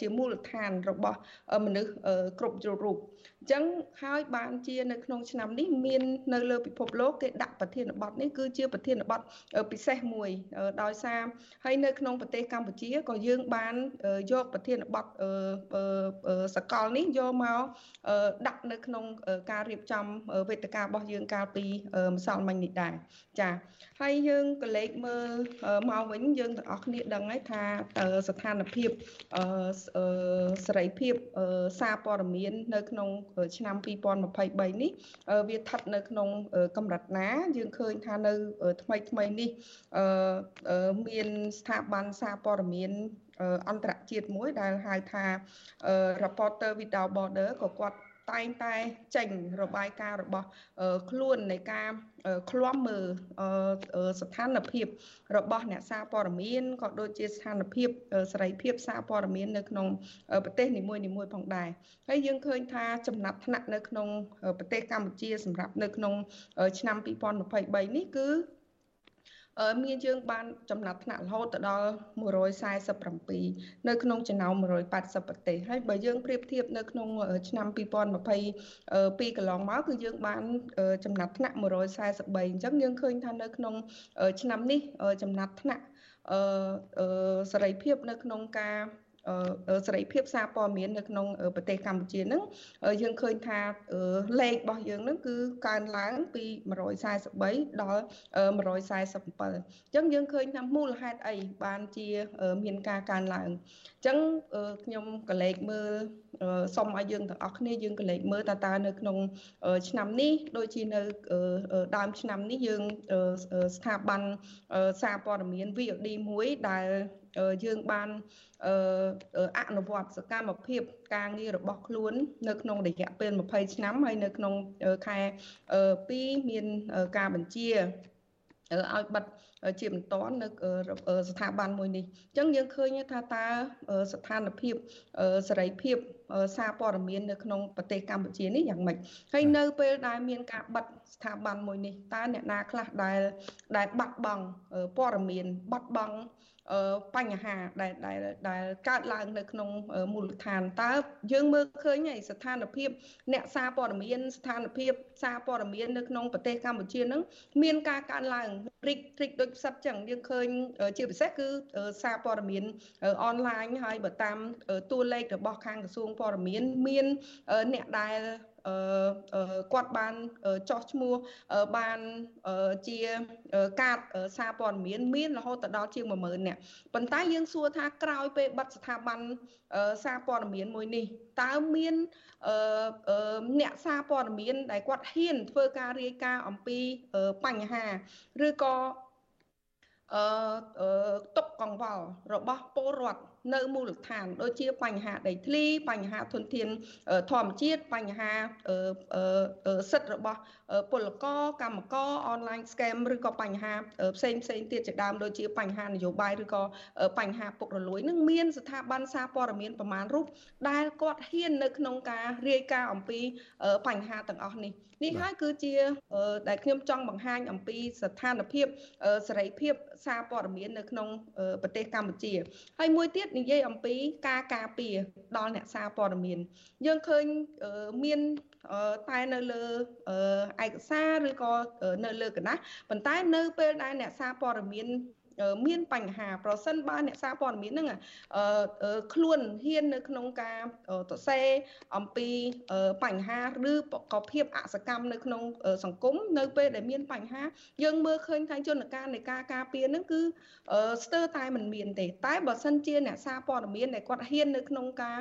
ជាមូលដ្ឋានរបស់មនុស្សគ្រប់ជ្រុងរូបអញ្ចឹងហើយបានជានៅក្នុងឆ្នាំនេះមាននៅលើពិភពលោកគេដាក់ប្រធានបទនេះគឺជាប្រធានបទពិសេសមួយដោយសារហើយនៅក្នុងប្រទេសកម្ពុជាក៏យើងបានយកប្រធានបទសកលនេះយកមកដាក់នៅក្នុងការរៀបចំវេទិការបស់យើងកាលពីម្សិលមិញនេះដែរចាហើយយើងក៏លេខមើលមកវិញយើងទាំងអស់គ្នាដឹងហើយថាស្ថានភាពសេរីភាពសារព័ត៌មាននៅក្នុងឆ្នាំ2023នេះវាស្ថិតនៅក្នុងកម្រិតណា យើងឃើញថានៅថ្មីថ្មីនេះមានស្ថាប័នសារព័ត៌មានអន្តរជាតិមួយដែលហៅថា Reporter Without Border ក៏គាត់ តែងតែចេញរបាយការណ៍របស់ខ្លួននៃការឃ្លាំមើលស្ថានភាពរបស់អ្នកសារព័ត៌មានក៏ដូចជាស្ថានភាពសេរីភាពសារព័ត៌មាននៅក្នុងប្រទេសនីមួយៗផងដែរហើយយើងឃើញថាចំណាត់ថ្នាក់នៅក្នុងប្រទេសកម្ពុជាសម្រាប់នៅក្នុងឆ្នាំ2023នេះគឺ មានយើងបានចំណាត់ថ្នាក់រហូតទៅដល់147នៅក្នុងចំណោម180ប្រទេសហើយបើយើងប្រៀបធៀបនៅក្នុងឆ្នាំ2022កន្លងមកគឺយើងបានចំណាត់ថ្នាក់143អញ្ចឹងយើងឃើញថានៅក្នុងឆ្នាំនេះចំណាត់ថ្នាក់អឺសេរីភាពនៅក្នុងការ សេរីភាពសារព័ត៌មាននៅក្នុងប្រទេសកម្ពុជាហ្នឹងយើងឃើញថាលេខរបស់យើងហ្នឹងគឺកើនឡើងពី143ដល់147អញ្ចឹងយើងឃើញថាមូលហេតុអីបានជាមានការកើនឡើងអញ្ចឹងខ្ញុំក៏លេខមើលសូមឲ្យយើងទាំងអស់គ្នាយើងក៏លេខមើលតើតើនៅក្នុងឆ្នាំនេះដូចជានៅដើមឆ្នាំនេះយើងស្ថាប័នសារព័ត៌មាន VOD មួយដែល យើងបានអនុវត្តសកម្មភាពការងាររបស់ខ្លួន នៅក្នុងរយៈពេល20ឆ្នាំហើយនៅក្នុងខែ2មានការបញ្ជាឲ្យបិទជាបន្តនៅស្ថាប័នមួយនេះអញ្ចឹងយើងឃើញថាតើស្ថានភាពសេរីភាពសារព័ត៌មាននៅក្នុងប្រទេសកម្ពុជានេះយ៉ាងម៉េចហើយនៅពេលដែលមានការបិទស្ថាប័នមួយនេះតើអ្នកណាខ្លះដែលដែលបាត់បង់ព័ត៌មានបាត់បង់ បញ្ហាដែលដែលដែលកើតឡើងនៅក្នុងមូលដ្ឋានតើយើងមើលឃើញហើយស្ថានភាពអ្នកសារព័ត៌មានស្ថានភាពសារព័ត៌មាននៅក្នុងប្រទេសកម្ពុជានឹងមានការកើនឡើងរិចរិចដូចផ្សិតចឹងយើងឃើញជាពិសេសគឺសារព័ត៌មានអនឡាញហើយបើតាមតួលេខរបស់ខាងក្រសួងព័ត៌មានមានអ្នកដែល គាត់បានចោះឈ្មោះបានជាកាតសារព័ត៌មានមានរហូតដល់ជាង10000នាក់ប៉ុន្តែយើងសួរថាក្រោយពេលបិទស្ថាប័នសារព័ត៌មានមួយនេះតើមានអ្នកសារព័ត៌មានដែលគាត់ហ៊ានធ្វើការរាយការណ៍អំពីបញ្ហាឬក៏អឺទុកកង្វល់របស់ពលរដ្ឋ នៅមូលដ្ឋានដូចជាបញ្ហាដីធ្លីបញ្ហាធនធានធម្មជាតិបញ្ហាសិទ្ធិរបស់ ពលករកម្មករអនឡាញ scam ឬក៏បញ្ហាផ្សេងផ្សេងទៀតជាដើមដូចជាបញ្ហានយោបាយឬក៏បញ្ហាពុករលួយនឹងមានស្ថាប័នសារព័ត៌មានប្រមាណរូបដែលគាត់ហ៊ាននៅក្នុងការរាយការណ៍អំពីបញ្ហាទាំងអស់នេះនេះហើយគឺជាដែលខ្ញុំចង់បង្ហាញអំពីស្ថានភាពសេរីភាពសារព័ត៌មាននៅក្នុងប្រទេសកម្ពុជាហើយមួយទៀតនិយាយអំពីការការពារដល់អ្នកសារព័ត៌មានយើងឃើញមាន តែនៅលើឯកសារឬក៏នៅលើកណ្ដាស់ប៉ុន្តែនៅពេលដែលអ្នកសារព័ត៌មាន មានបញ្ហាប្រសិនបើអ្នកសារព័ត៌មានហ្នឹងខ្លួនហ៊ាននៅក្នុងការសរសេរអំពីបញ្ហាឬក៏ភាពអសកម្មនៅក្នុងសង្គមនៅពេលដែលមានបញ្ហា យើងមើលឃើញថាជនការនៃការការពារហ្នឹងគឺស្ទើរតែមិនមានទេតែបើសិនជាអ្នកសារព័ត៌មានដែលគាត់ហ៊ាននៅក្នុងការ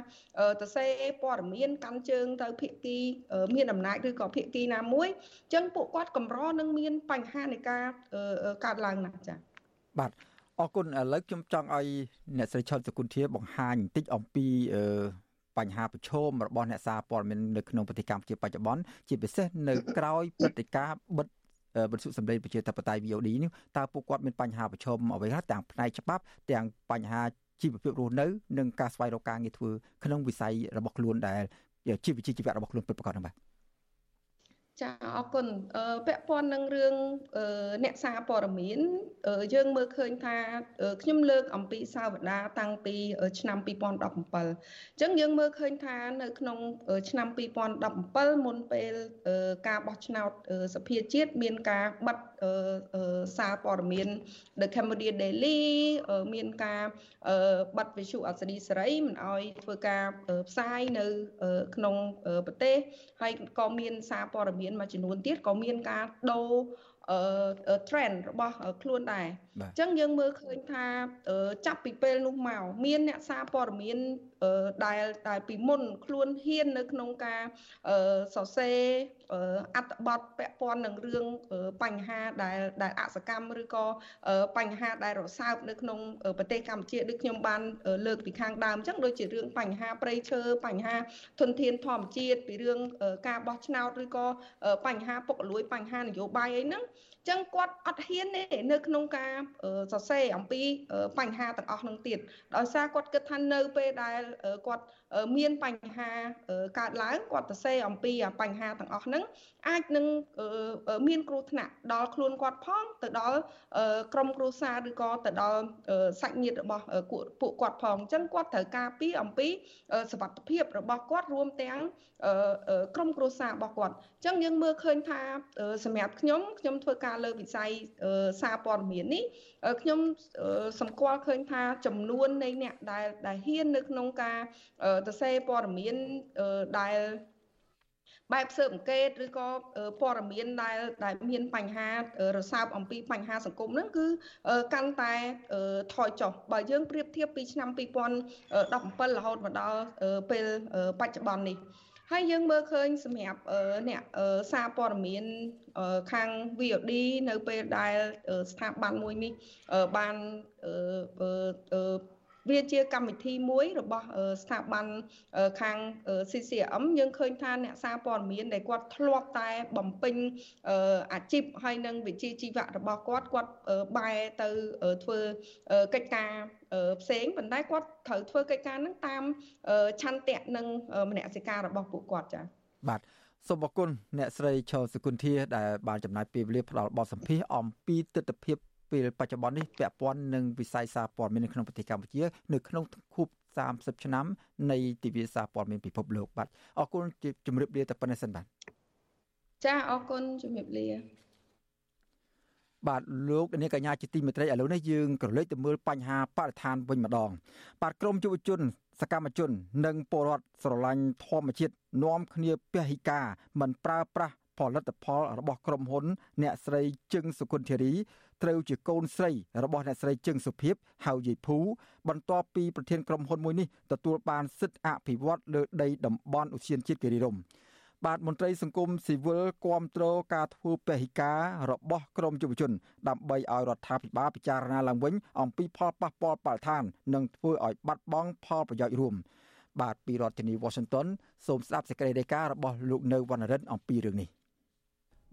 សរសេរព័ត៌មានកាន់ជើងទៅភាគីមានអំណាចឬក៏ភាគីណាមួយអញ្ចឹងពួកគាត់កម្រនឹងមានបញ្ហានៃការកើតឡើងណាស់ចា៎ បាទអរគុណឥឡូវខ្ញុំចង់ឲ្យអ្នកស្រីឆុតសគុណធាបង្ហាញបន្តិចអំពីបញ្ហាប្រឈមរបស់អ្នកសារព័ត៌មាននៅក្នុងប្រទេសកម្ពុជាបច្ចុប្បន្នជាពិសេសនៅក្រៅព្រឹត្តិការណ៍បិទបទសម្លេងប្រជាធិបតេយ្យ VOD នេះតើពួកគាត់មានបញ្ហាប្រឈមអ្វីខ្លះទាំងផ្នែកច្បាប់ទាំងបញ្ហាជីវភាពរស់នៅនិងការស្វែងរកការងារធ្វើក្នុងវិស័យរបស់ខ្លួនដែលជីវវិជ្ជាជីវៈរបស់ខ្លួនពិតប្រាកដហ្នឹងបាទ ចាអរគុណពាក់ព័ន្ធនឹងរឿងអ្នកសារព័ត៌មានយើងមើលឃើញថាខ្ញុំលើកអំពីសាវតាតាំងពីឆ្នាំ2017អញ្ចឹងយើងមើលឃើញថានៅក្នុងឆ្នាំ2017មុនពេលការបោះឆ្នោតសភាជាតិមានការបិទសារព័ត៌មាន The Cambodia Daily មានការបិទវិទ្យុអសរីសេរីមិនអោយធ្វើការផ្សាយនៅក្នុងប្រទេសហើយក៏មានសារព័ត៌មានមួយចំនួនទៀតក៏មានការដូរអឺ trend របស់ខ្លួនដែរអញ្ចឹងយើងមើលឃើញថាចាប់ពីពេលនោះមកមានអ្នកសារព័ត៌មានដែលដែលពីមុនខ្លួនហ៊ាននៅក្នុងការសរសេរអត្តបទពាក់ព័ន្ធនឹងរឿងបញ្ហាដែលដែលអសកម្មឬក៏បញ្ហាដែលរសើបនៅក្នុងប្រទេសកម្ពុជាដូចខ្ញុំបានលើកពីខាងដើមអញ្ចឹងដូចជារឿងបញ្ហាប្រៃឈើបញ្ហាធនធានធម្មជាតិពីរឿងការបោះឆ្នោតឬក៏បញ្ហាពុករលួយបញ្ហានយោបាយអីហ្នឹង ចឹងគាត់អត់ហ៊ានទេនៅក្នុងការសរសេរអំពីបញ្ហាទាំងអស់ហ្នឹងទៀតដោយសារគាត់គិតថានៅពេលដែលគាត់ មានបញ្ហាកើតឡើងគាត់សរសេរអំពីបញ្ហាទាំងអស់ហ្នឹងអាចនឹងមានគ្រោះថ្នាក់ដល់ខ្លួនគាត់ផងទៅដល់ក្រុមគ្រួសារឬក៏ទៅដល់សាច់ញាតិរបស់ពួកគាត់ផងអញ្ចឹងគាត់ត្រូវការពីអំពីសវត្ថភាពរបស់គាត់រួមទាំងក្រុមគ្រួសាររបស់គាត់អញ្ចឹងយើងមើលឃើញថាសម្រាប់ខ្ញុំខ្ញុំធ្វើការលើវិស័យសារព័ត៌មាននេះខ្ញុំសម្គាល់ឃើញថាចំនួននៃអ្នកដែលដែលហ៊ាននៅក្នុងការសរសេរព័ត៌មានដែលបែបស៊ើបអង្កេតឬក៏ព័ត៌មានដែលដែលមានបញ្ហារសើបអំពីបញ្ហាសង្គមហ្នឹងគឺកាន់តែថយចុះបើយើងប្រៀបធៀបពីឆ្នាំ2017រហូតមកដល់ពេលបច្ចុប្បន្ននេះហើយយើងមើលឃើញសម្រាប់អ្នកសារព័ត៌មានខាង VOD នៅពេលដែលស្ថាប័នមួយនេះបាន វាជាកម្មវិធីមួយរបស់ស្ថាប័នខាង CCM យើងឃើញថាអ្នកសារព័ត៌មានដែលគាត់ធ្លាប់តែបំពេញអាជីពហើយនឹងវិជ្ជាជីវៈរបស់គាត់គាត់បែរទៅធ្វើកិច្ចការផ្សេងប៉ុន្តែគាត់ត្រូវធ្វើកិច្ចការនឹងតាមឆន្ទៈនិងមនសិការរបស់ពួកគាត់ចា៎បាទសូមអរគុណអ្នកស្រីឈលសុគន្ធាដែលបានចំណាយពេលវេលាផ្ដល់បទសម្ភាសអំពីទស្សនវិជ្ជា ពេលបច្ចុប្បន្ននេះពាក់ព័ន្ធនឹងវិស័យសារព័ត៌មាននៅក្នុងប្រទេសកម្ពុជា នៅក្នុងខួប30ឆ្នាំនៃទិវាសារព័ត៌មានពិភពលោកបាទអរគុណជំរាបលាតែប៉ុណ្្នេះសិនបាទចាអរគុណជំរាបលាបាទលោកនាងកញ្ញាជាទីមេត្រីឥឡូវនេះយើងក៏លើកទៅមើលបញ្ហាបរិស្ថានវិញម្ដង បាទក្រមយុវជន សកម្មជន និងពលរដ្ឋស្រឡាញ់ធម្មជាតិនាំគ្នាពហិការមិនប្រើប្រាស់ ផលិតផលរបស់ក្រុមហ៊ុន អ្នកស្រីជឹងសុគន្ធារីត្រូវជាកូនស្រីរបស់អ្នកស្រីជឹងសុភិបហៅយាយភូបន្ទាប់ពីប្រធានក្រុមហ៊ុនមួយនេះទទួលបានសិទ្ធិអភិវឌ្ឍលើដីតំបន់ឧទ្យានជាតិគិរីរម្យបាទមន្ត្រីសង្គមស៊ីវិលគាំទ្រការធ្វើពហិការរបស់ក្រមយុវជន ដើម្បីឲ្យរដ្ឋាភិបាលពិចារណាឡើងវិញ អំពីផលប៉ះពាល់បរិស្ថាន និងធ្វើឲ្យបាត់បង់ផលប្រយោជន៍រួមបាទពីរដ្ឋធានី Washington សូមស្ដាប់សេចក្តីរាយការណ៍របស់លោកនៅវណ្ណរិនអំពីរឿងនេះ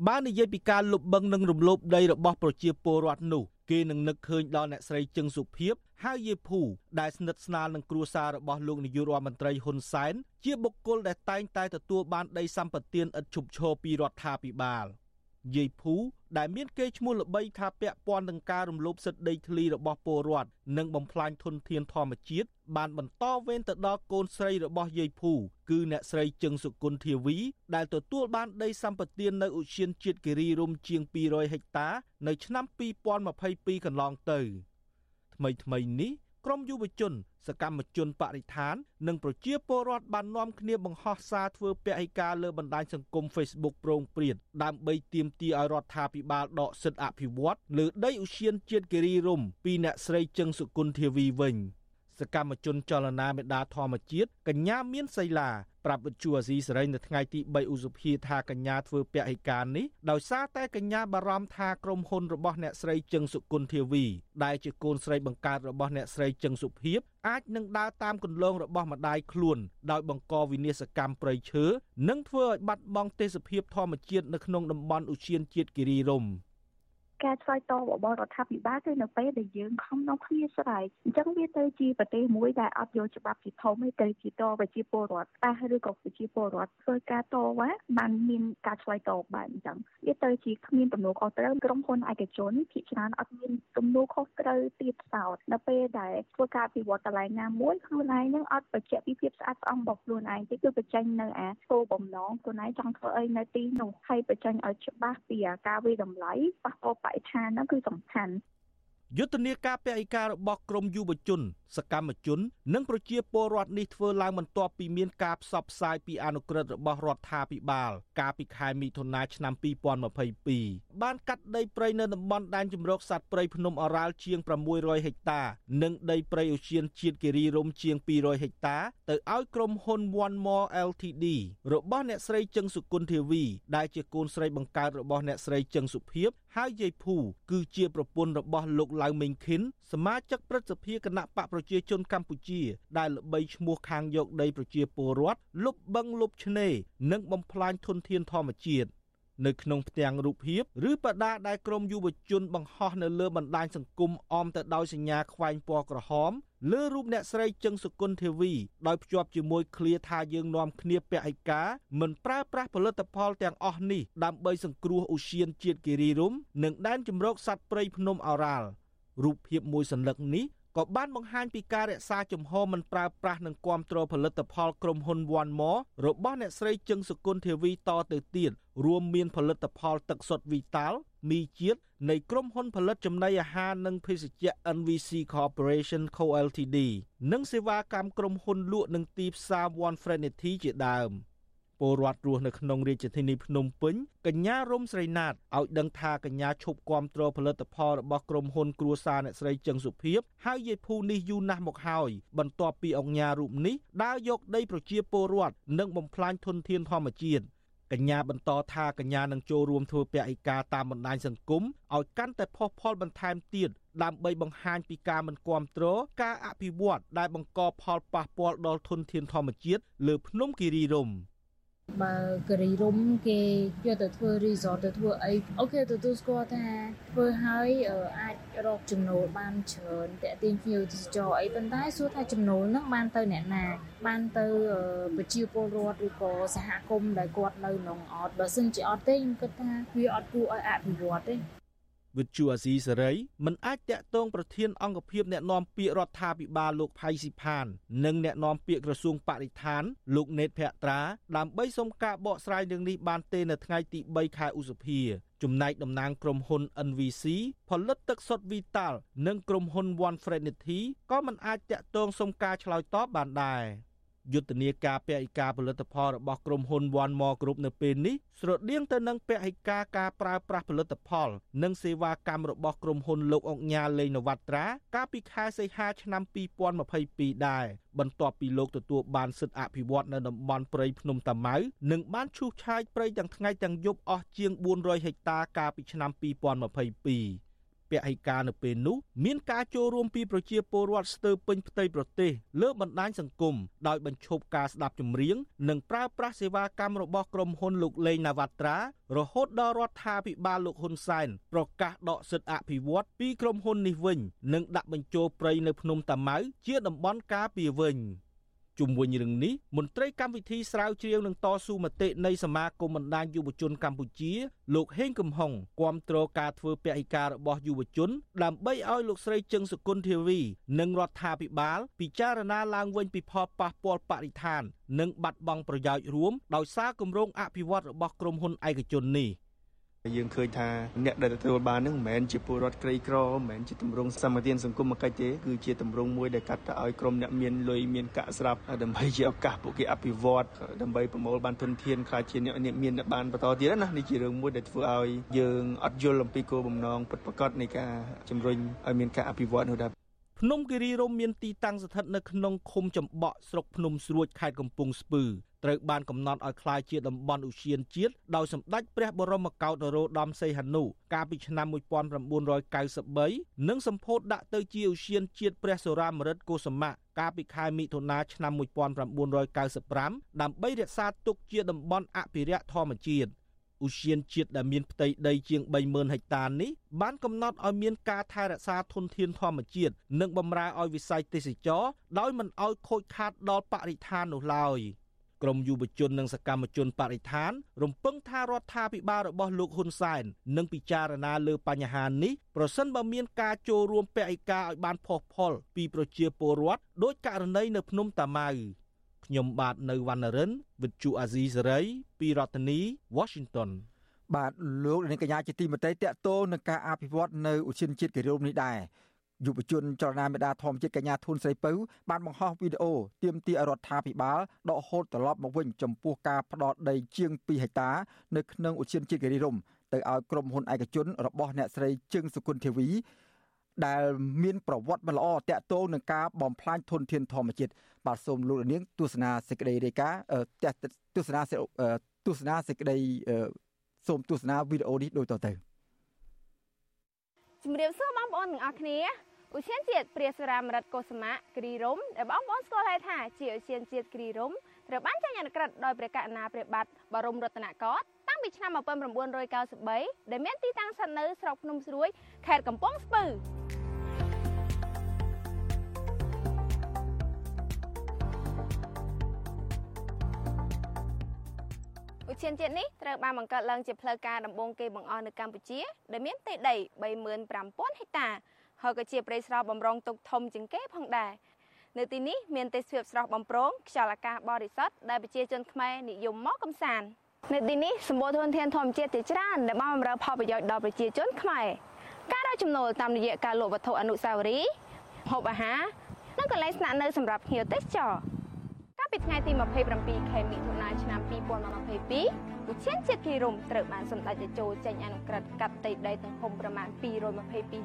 បាននិយាយពីការលុបបង្និងរំលោភដីរបស់ប្រជាពលរដ្ឋនោះគេនឹងនឹកឃើញដល់អ្នកស្រីជឹងសុភីបហើយយាយភូដែលស្និទ្ធស្នាលនឹងគ្រួសាររបស់លោកនាយករដ្ឋមន្ត្រីហ៊ុនសែនជាបុគ្គលដែលតែងតែទទួលបានដីសម្បត្តិឥតឈប់ឈរពីរដ្ឋាភិបាល។យាយភូដែលមានគេឈ្មោះល្បីថាពាក់ព័ន្ធនឹងការរំលោភសិទ្ធិដីធ្លីរបស់ពលរដ្ឋនិងបំផ្លាញធនធានធម្មជាតិបានបន្តវេនទៅដល់កូនស្រីរបស់យាយភូគឺអ្នកស្រីជឹងសុគន្ធធាវី ដែលទទួលបានដីសម្បត្តិនៅឧទ្យានជាតិគិរីរម្យជាង200ហិកតា នៅឆ្នាំ2022កន្លងទៅថ្មីថ្មីនេះ ក្រមយុវជន សកម្មជនបរិស្ថាន និងប្រជាពលរដ្ឋបាននាំគ្នាបង្ហោះសារធ្វើពហិការលើបណ្ដាញសង្គម Facebook ប្រងព្រាតដើម្បីទាមទារឲ្យរដ្ឋាភិបាលដកសិទ្ធិអភិវឌ្ឍលើដីឧទ្យានជាតិគិរីរម្យពីអ្នកស្រីជឹងសុគន្ធធាវីវិញសកម្មជនចលនាមេដាធម្មជាតិកញ្ញាមានសីឡា ប្រាប់វិទ្យុអាស៊ីសេរីនៅថ្ងៃទី3ឧសភាថាកញ្ញាធ្វើពហិការនេះដោយសារតែកញ្ញាបារម្ភថាក្រុមហ៊ុនរបស់អ្នកស្រីជឹងសុគន្ធធាវី ដែលជាកូនស្រីបង្កើតរបស់អ្នកស្រីជឹងសុភីបអាចនឹងដើរតាមគន្លងរបស់ម្ដាយខ្លួនដោយបង្កវិនាសកម្មព្រៃឈើនិងធ្វើឲ្យបាត់បង់ទេសភាពធម្មជាតិនៅក្នុងតំបន់ឧទ្យានជាតិគិរីរម្យ ការឆ្លើយតបរបស់រដ្ឋាភិបាលគឺនៅពេលដែលយើងខំនាំគ្នាស្រែកអញ្ចឹងវាទៅជាប្រទេសមួយដែលអត់យកច្បាប់ជាធំទេទៅជាតប្រជាពលរដ្ឋប៉ះឬក៏ប្រជាពលរដ្ឋធ្វើការតវ៉ាបានមានការឆ្លើយតបបែបអញ្ចឹងវាទៅជាគ្មានទំនួលខុសត្រូវក្រុមហ៊ុនឯកជនភាគច្រើនអត់មានទំនួលខុសត្រូវទៀតសោតដល់ពេលដែលធ្វើការអភិវឌ្ឍកន្លែងណាមួយខ្លួនឯងនឹងអត់បញ្ជាក់ពីភាពស្អាតស្អំរបស់ខ្លួនឯងទេគឺបញ្ចេញនៅអាគោលបំណងខ្លួនឯងចង់ធ្វើអីនៅទីនោះហើយបញ្ចេញឲ្យច្បាស់ពីការវិតម្លៃប៉ះពាល់បរិស្ថានហ្នឹងគឺសំខាន់យុទ្ធនាការពហិការរបស់ក្រមយុវជន សកម្មជន និងប្រជាពលរដ្ឋនេះធ្វើឡើងបន្ទាប់ពីមានការផ្សព្វផ្សាយពីអនុក្រឹត្យរបស់រដ្ឋាភិបាល កាលពីខែមិថុនាឆ្នាំ2022បានកាត់ដីព្រៃនៅតំបន់ដែនជម្រកសត្វព្រៃភ្នំអរ៉ាល់ជាង600ហិកតា និងដីព្រៃឧទ្យានជាតិគិរីរម្យជាង200ហិកតា ទៅឲ្យក្រុមហ៊ុន One More Ltd របស់អ្នកស្រីជឹងសុគន្ធធាវីដែលជាកូនស្រីបង្កើតរបស់អ្នកស្រីជឹងសុភីប ហើយយាយភូគឺជាប្រពន្ធរបស់លោកឡៅមេងខិនសមាជិកព្រឹទ្ធសភាគណៈបកប្រជាជនកម្ពុជា ដែលល្បីឈ្មោះខាងយកដីប្រជាពលរដ្ឋលុបបឹងលុបឆ្នេរនិងបំផ្លាញធនធានធម្មជាតិ នៅក្នុងផ្ទាំងរូបភាពឬបដាដែលក្រមយុវជនបង្ហោះនៅលើបណ្ដាញសង្គមអមទៅដោយសញ្ញាខ្វែងពណ៌ក្រហមលើរូបអ្នកស្រីជឹងសុគន្ធធាវីដោយភ្ជាប់ជាមួយឃ្លាថាយើងនាំគ្នាពហិការមិនប្រើប្រាស់ផលិតផលទាំងអស់នេះដើម្បីសង្គ្រោះឧស្សាហជាតិគិរីរម្យនិងដែនជម្រកសត្វព្រៃភ្នំអរ៉ាល់រូបភាពមួយសន្លឹកនេះ ក៏បានបង្ហាញពីការរក្សាជំហរមិនប្រើប្រាស់និងគ្រប់គ្រងផលិតផលក្រុមហ៊ុន One More របស់អ្នកស្រីជឹងសុគន្ធធាវីតទៅទៀតរួមមានផលិតផលទឹកសុទ្ធ Vital មីជាតិនៃក្រុមហ៊ុនផលិតចំណីអាហារនិងភេសជ្ជៈ NVC Corporation Co Ltd និងសេវាកម្មក្រុមហ៊ុនលក់និងទីផ្សារ One Frenity ជាដើម។ ពលរដ្ឋរស់នៅក្នុងរាជធានីភ្នំពេញកញ្ញារំស្រីណាតឲ្យដឹងថាកញ្ញាឈប់គាំទ្រផលិតផលរបស់ក្រុមហ៊ុនគ្រួសារអ្នកស្រីចឹងសុភីបហើយយាយភូនេះយូរណាស់មកហើយបន្ទាប់ពីអង្គការរូបនេះដើរយកដីប្រជាពលរដ្ឋនិងបំផ្លាញធនធានធម្មជាតិកញ្ញាបន្តថាកញ្ញានឹងចូលរួមធ្វើពហិការតាមបណ្ដាញសង្គមឲ្យកាន់តែផុសផុលបន្ថែមទៀតដើម្បីបង្ហាញពីការមិនគាំទ្រការអភិវឌ្ឍដែលបង្កផលប៉ះពាល់ដល់ធនធានធម្មជាតិលើភ្នំគិរីរម្យ បើគិរីរំគេយកទៅធ្វើ resort ទៅធ្វើអីអូខេទទួលស្គាល់ថាធ្វើហើយអាចរកចំណូលបានច្រើនតាក់ទាញភ្ញៀវទេសចរអីប៉ុន្តែសួរថាចំណូលហ្នឹងបានទៅអ្នកណាបានទៅប្រជាពលរដ្ឋឬក៏សហគមន៍ដែលគាត់នៅក្នុងអត់បើសិនជាអត់ទេខ្ញុំគិតថាវាអត់គួរឲ្យអភិវឌ្ឍទេ វិទ្យុអាស៊ីសេរីមិនអាចតាក់ទងប្រធានអង្គភិបអ្នកណែនាំពាក្យរដ្ឋាភិបាលលោកផៃស៊ីផាន និងអ្នកណែនាំពាក្យក្រសួងបរិស្ថាន លោកណេតភក្ត្រាដើម្បីសុំការបកស្រាយរឿងនេះបានទេនៅថ្ងៃទី3ខែឧសភាចំណែកតំណាងក្រុមហ៊ុន NVC ផលិតទឹកសុទ្ធ Vital និងក្រុមហ៊ុន One Frenity ក៏មិនអាចតាក់ទងសុំការឆ្លើយតបបានដែរ។ យុទ្ធនាការពហិការផលិតផលរបស់ក្រុមហ៊ុន One More Group នៅពេលនេះស្រដៀងទៅនឹងពហិការការប្រើប្រាស់ផលិតផល និងសេវាកម្មរបស់ក្រុមហ៊ុនលោកអុកញ៉ាលេងនវត្រាកាលពីខែសីហាឆ្នាំ2022ដែរបន្ទាប់ពីលោកទទួលបានសិទ្ធិអភិវឌ្ឍនៅតំបន់ព្រៃភ្នំតាម៉ៅនិងបានឈូសឆាយព្រៃទាំងថ្ងៃទាំងយប់អស់ជាង400ហិកតាកាលពីឆ្នាំ2022 ពហិការនៅពេលនោះមានការចូលរួមពីប្រជាពលរដ្ឋស្ទើរពេញផ្ទៃប្រទេសលើបណ្ដាញសង្គមដោយបញ្ឈប់ការស្ដាប់ចម្រៀងនិងប្រើប្រាស់សេវាកម្មរបស់ក្រុមហ៊ុនលោកលេងណាវ៉ាត្រារហូតដល់រដ្ឋាភិបាលលោកហ៊ុនសែនប្រកាសដកសិទ្ធិអភិវឌ្ឍពីក្រុមហ៊ុននេះវិញនិងដាក់បញ្ចូលព្រៃនៅភ្នំតាម៉ៅជាតំបន់ការពារវិញ។ ជុំវិញរឿងនេះមន្ត្រីកម្មវិធីស្រាវជ្រាវនឹងតស៊ូមតិនៃសមាគមបណ្ដាញយុវជនកម្ពុជា លោកហេងកំហុងគាំទ្រការធ្វើពហិការរបស់យុវជន ដើម្បីឲ្យលោកស្រីជឹងសុគន្ធធាវី និងរដ្ឋាភិបាល ពិចារណាឡើងវិញពីផលប៉ះពាល់បរិស្ថាន និងបាត់បង់ប្រយោជន៍រួមដោយសារគម្រោងអភិវឌ្ឍរបស់ក្រុមហ៊ុនឯកជននេះ។ យើងឃើញថាអ្នកដែលទទួលបាននឹងមិនមែនជាពលរដ្ឋក្រីក្រមិនមែនជាទម្រង់សម្បទានសង្គមកិច្ចទេគឺជាទម្រង់មួយដែលកាត់ទៅឲ្យក្រុមអ្នកមានលុយមានកាក់ស្រាប់ដើម្បីជាឱកាសពួកគេអភិវឌ្ឍដើម្បីប្រមូលបានទុនធានខ្លះជាអ្នកមានបានបន្តទៀតណានេះជារឿងមួយដែលធ្វើឲ្យយើងអត់យល់អំពីគោលបំណងពិតប្រាកដនៃការជំរុញឲ្យមានការអភិវឌ្ឍនោះដែរ ភ្នំគិរីរម្យមានទីតាំងស្ថិតនៅក្នុងឃុំចំបក់ស្រុកភ្នំស្រួចខេត្តកំពង់ស្ពឺត្រូវបានកំណត់ឲ្យក្លាយជាតំបន់ឧទ្យានជាតិដោយសម្ដេចព្រះបរមកោដ្ឋនរោត្តមសីហនុកាលពីឆ្នាំ1993និងសម្ពោធដាក់ទៅជាឧទ្យានជាតិព្រះសុរាម្រិតកុសមៈកាលពីខែមិថុនាឆ្នាំ1995ដើម្បីរក្សាទុកជាតំបន់អភិរក្សធម្មជាតិ ឧស្សាហជាតិដែលមានផ្ទៃដីជាង30000ហិកតានេះបានកំណត់ឲ្យមានការថែរក្សាធនធានធម្មជាតិនិងបម្រើឲ្យវិស័យទេសចរដោយមិនឲ្យខូចខាតដល់បរិស្ថាននោះឡើយ។ក្រមយុវជននិងសកម្មជនបរិស្ថាន រំពឹងថារដ្ឋាភិបាលរបស់លោកហ៊ុនសែននឹងពិចារណាលើបញ្ហានេះប្រសិនបើមានការចូលរួមពហិការឲ្យបានផុសផុលពីប្រជាពលរដ្ឋដោយករណីនៅភ្នំតាម៉ៅ ខ្ញុំបាទនៅវណ្ណរិន With Chu Azizi Saray ពីរដ្ឋធានី Washington បាទលោកនាងកញ្ញាជាទីមេត្រីតកតោនឹងការអភិវឌ្ឍនៅឧទ្យានជាតិគិរីរម្យនេះដែរយុវជនចលនាមេដាធម្មជាតិកញ្ញាធុនស្រីពៅបានបង្ហោះវីដេអូទាមទាររដ្ឋាភិបាលដកហូតត្រឡប់មកវិញចំពោះការផ្ដោតដីជាង2ហិកតានៅក្នុងឧទ្យានជាតិគិរីរម្យទៅឲ្យក្រុមហ៊ុនឯកជនរបស់អ្នកស្រីជឹងសុគន្ធធាវី ដែលមានប្រវត្តិមិនល្អតាក់ទងនឹងការបំផ្លាញធនធានធម្មជាតិបាទសូមលោកនាងទស្សនាសេចក្តីរាយការណ៍ទស្សនាទស្សនាសេចក្តីសូមទស្សនាវីដេអូនេះដូចតទៅជំរាបសួរបងប្អូនទាំងអស់គ្នាឧទ្យានជាតិព្រាសរាមរិទ្ធកុសមៈគ្រីរំដែលបងប្អូនស្គាល់ហៅថាជាឧទ្យានជាតិគ្រីរំត្រូវបានចាញ់អនុក្រឹត្យដោយព្រះករុណាព្រះបាទបរមរតនកោដ្ឋតាំងពីឆ្នាំ1993ដែលមានទីតាំងស្ថិតនៅស្រុកភ្នំស្រួយខេត្តកំពង់ស្ពឺ ឧទ្យានជាតិនេះត្រូវបានបង្កើតឡើងជាផ្លូវការដំបូងគេបង្អស់នៅកម្ពុជាដែលមានផ្ទៃដី35000ហិកតាហើយក៏ជាព្រៃស្រោបំរុងទុកធំជាងគេផងដែរនៅទីនេះមានទេសភាពស្រស់បំព្រងខ្យល់អាកាសបរិសុទ្ធដែលប្រជាជនខ្មែរនិយមមកកម្សាន្តនៅទីនេះសម្បូរធនធានធម្មជាតិជាច្រើនដែលបានបម្រើផលប្រយោជន៍ដល់ប្រជាជនខ្មែរការរកចំណូលតាមរយៈការលក់វត្ថុអនុស្សាវរីយ៍ហូបអាហារនិងកន្លែងស្នាក់នៅសម្រាប់ភ្ញៀវទេសចរកាល ពីថ្ងៃទី27ខែមិថុនាឆ្នាំ2022ឧទ្យានជាតិគីរុំត្រូវបានសម្ដេចតេជោចេញអនុក្រឹត្យកាត់ផ្ទៃដីទំហំប្រមាណ222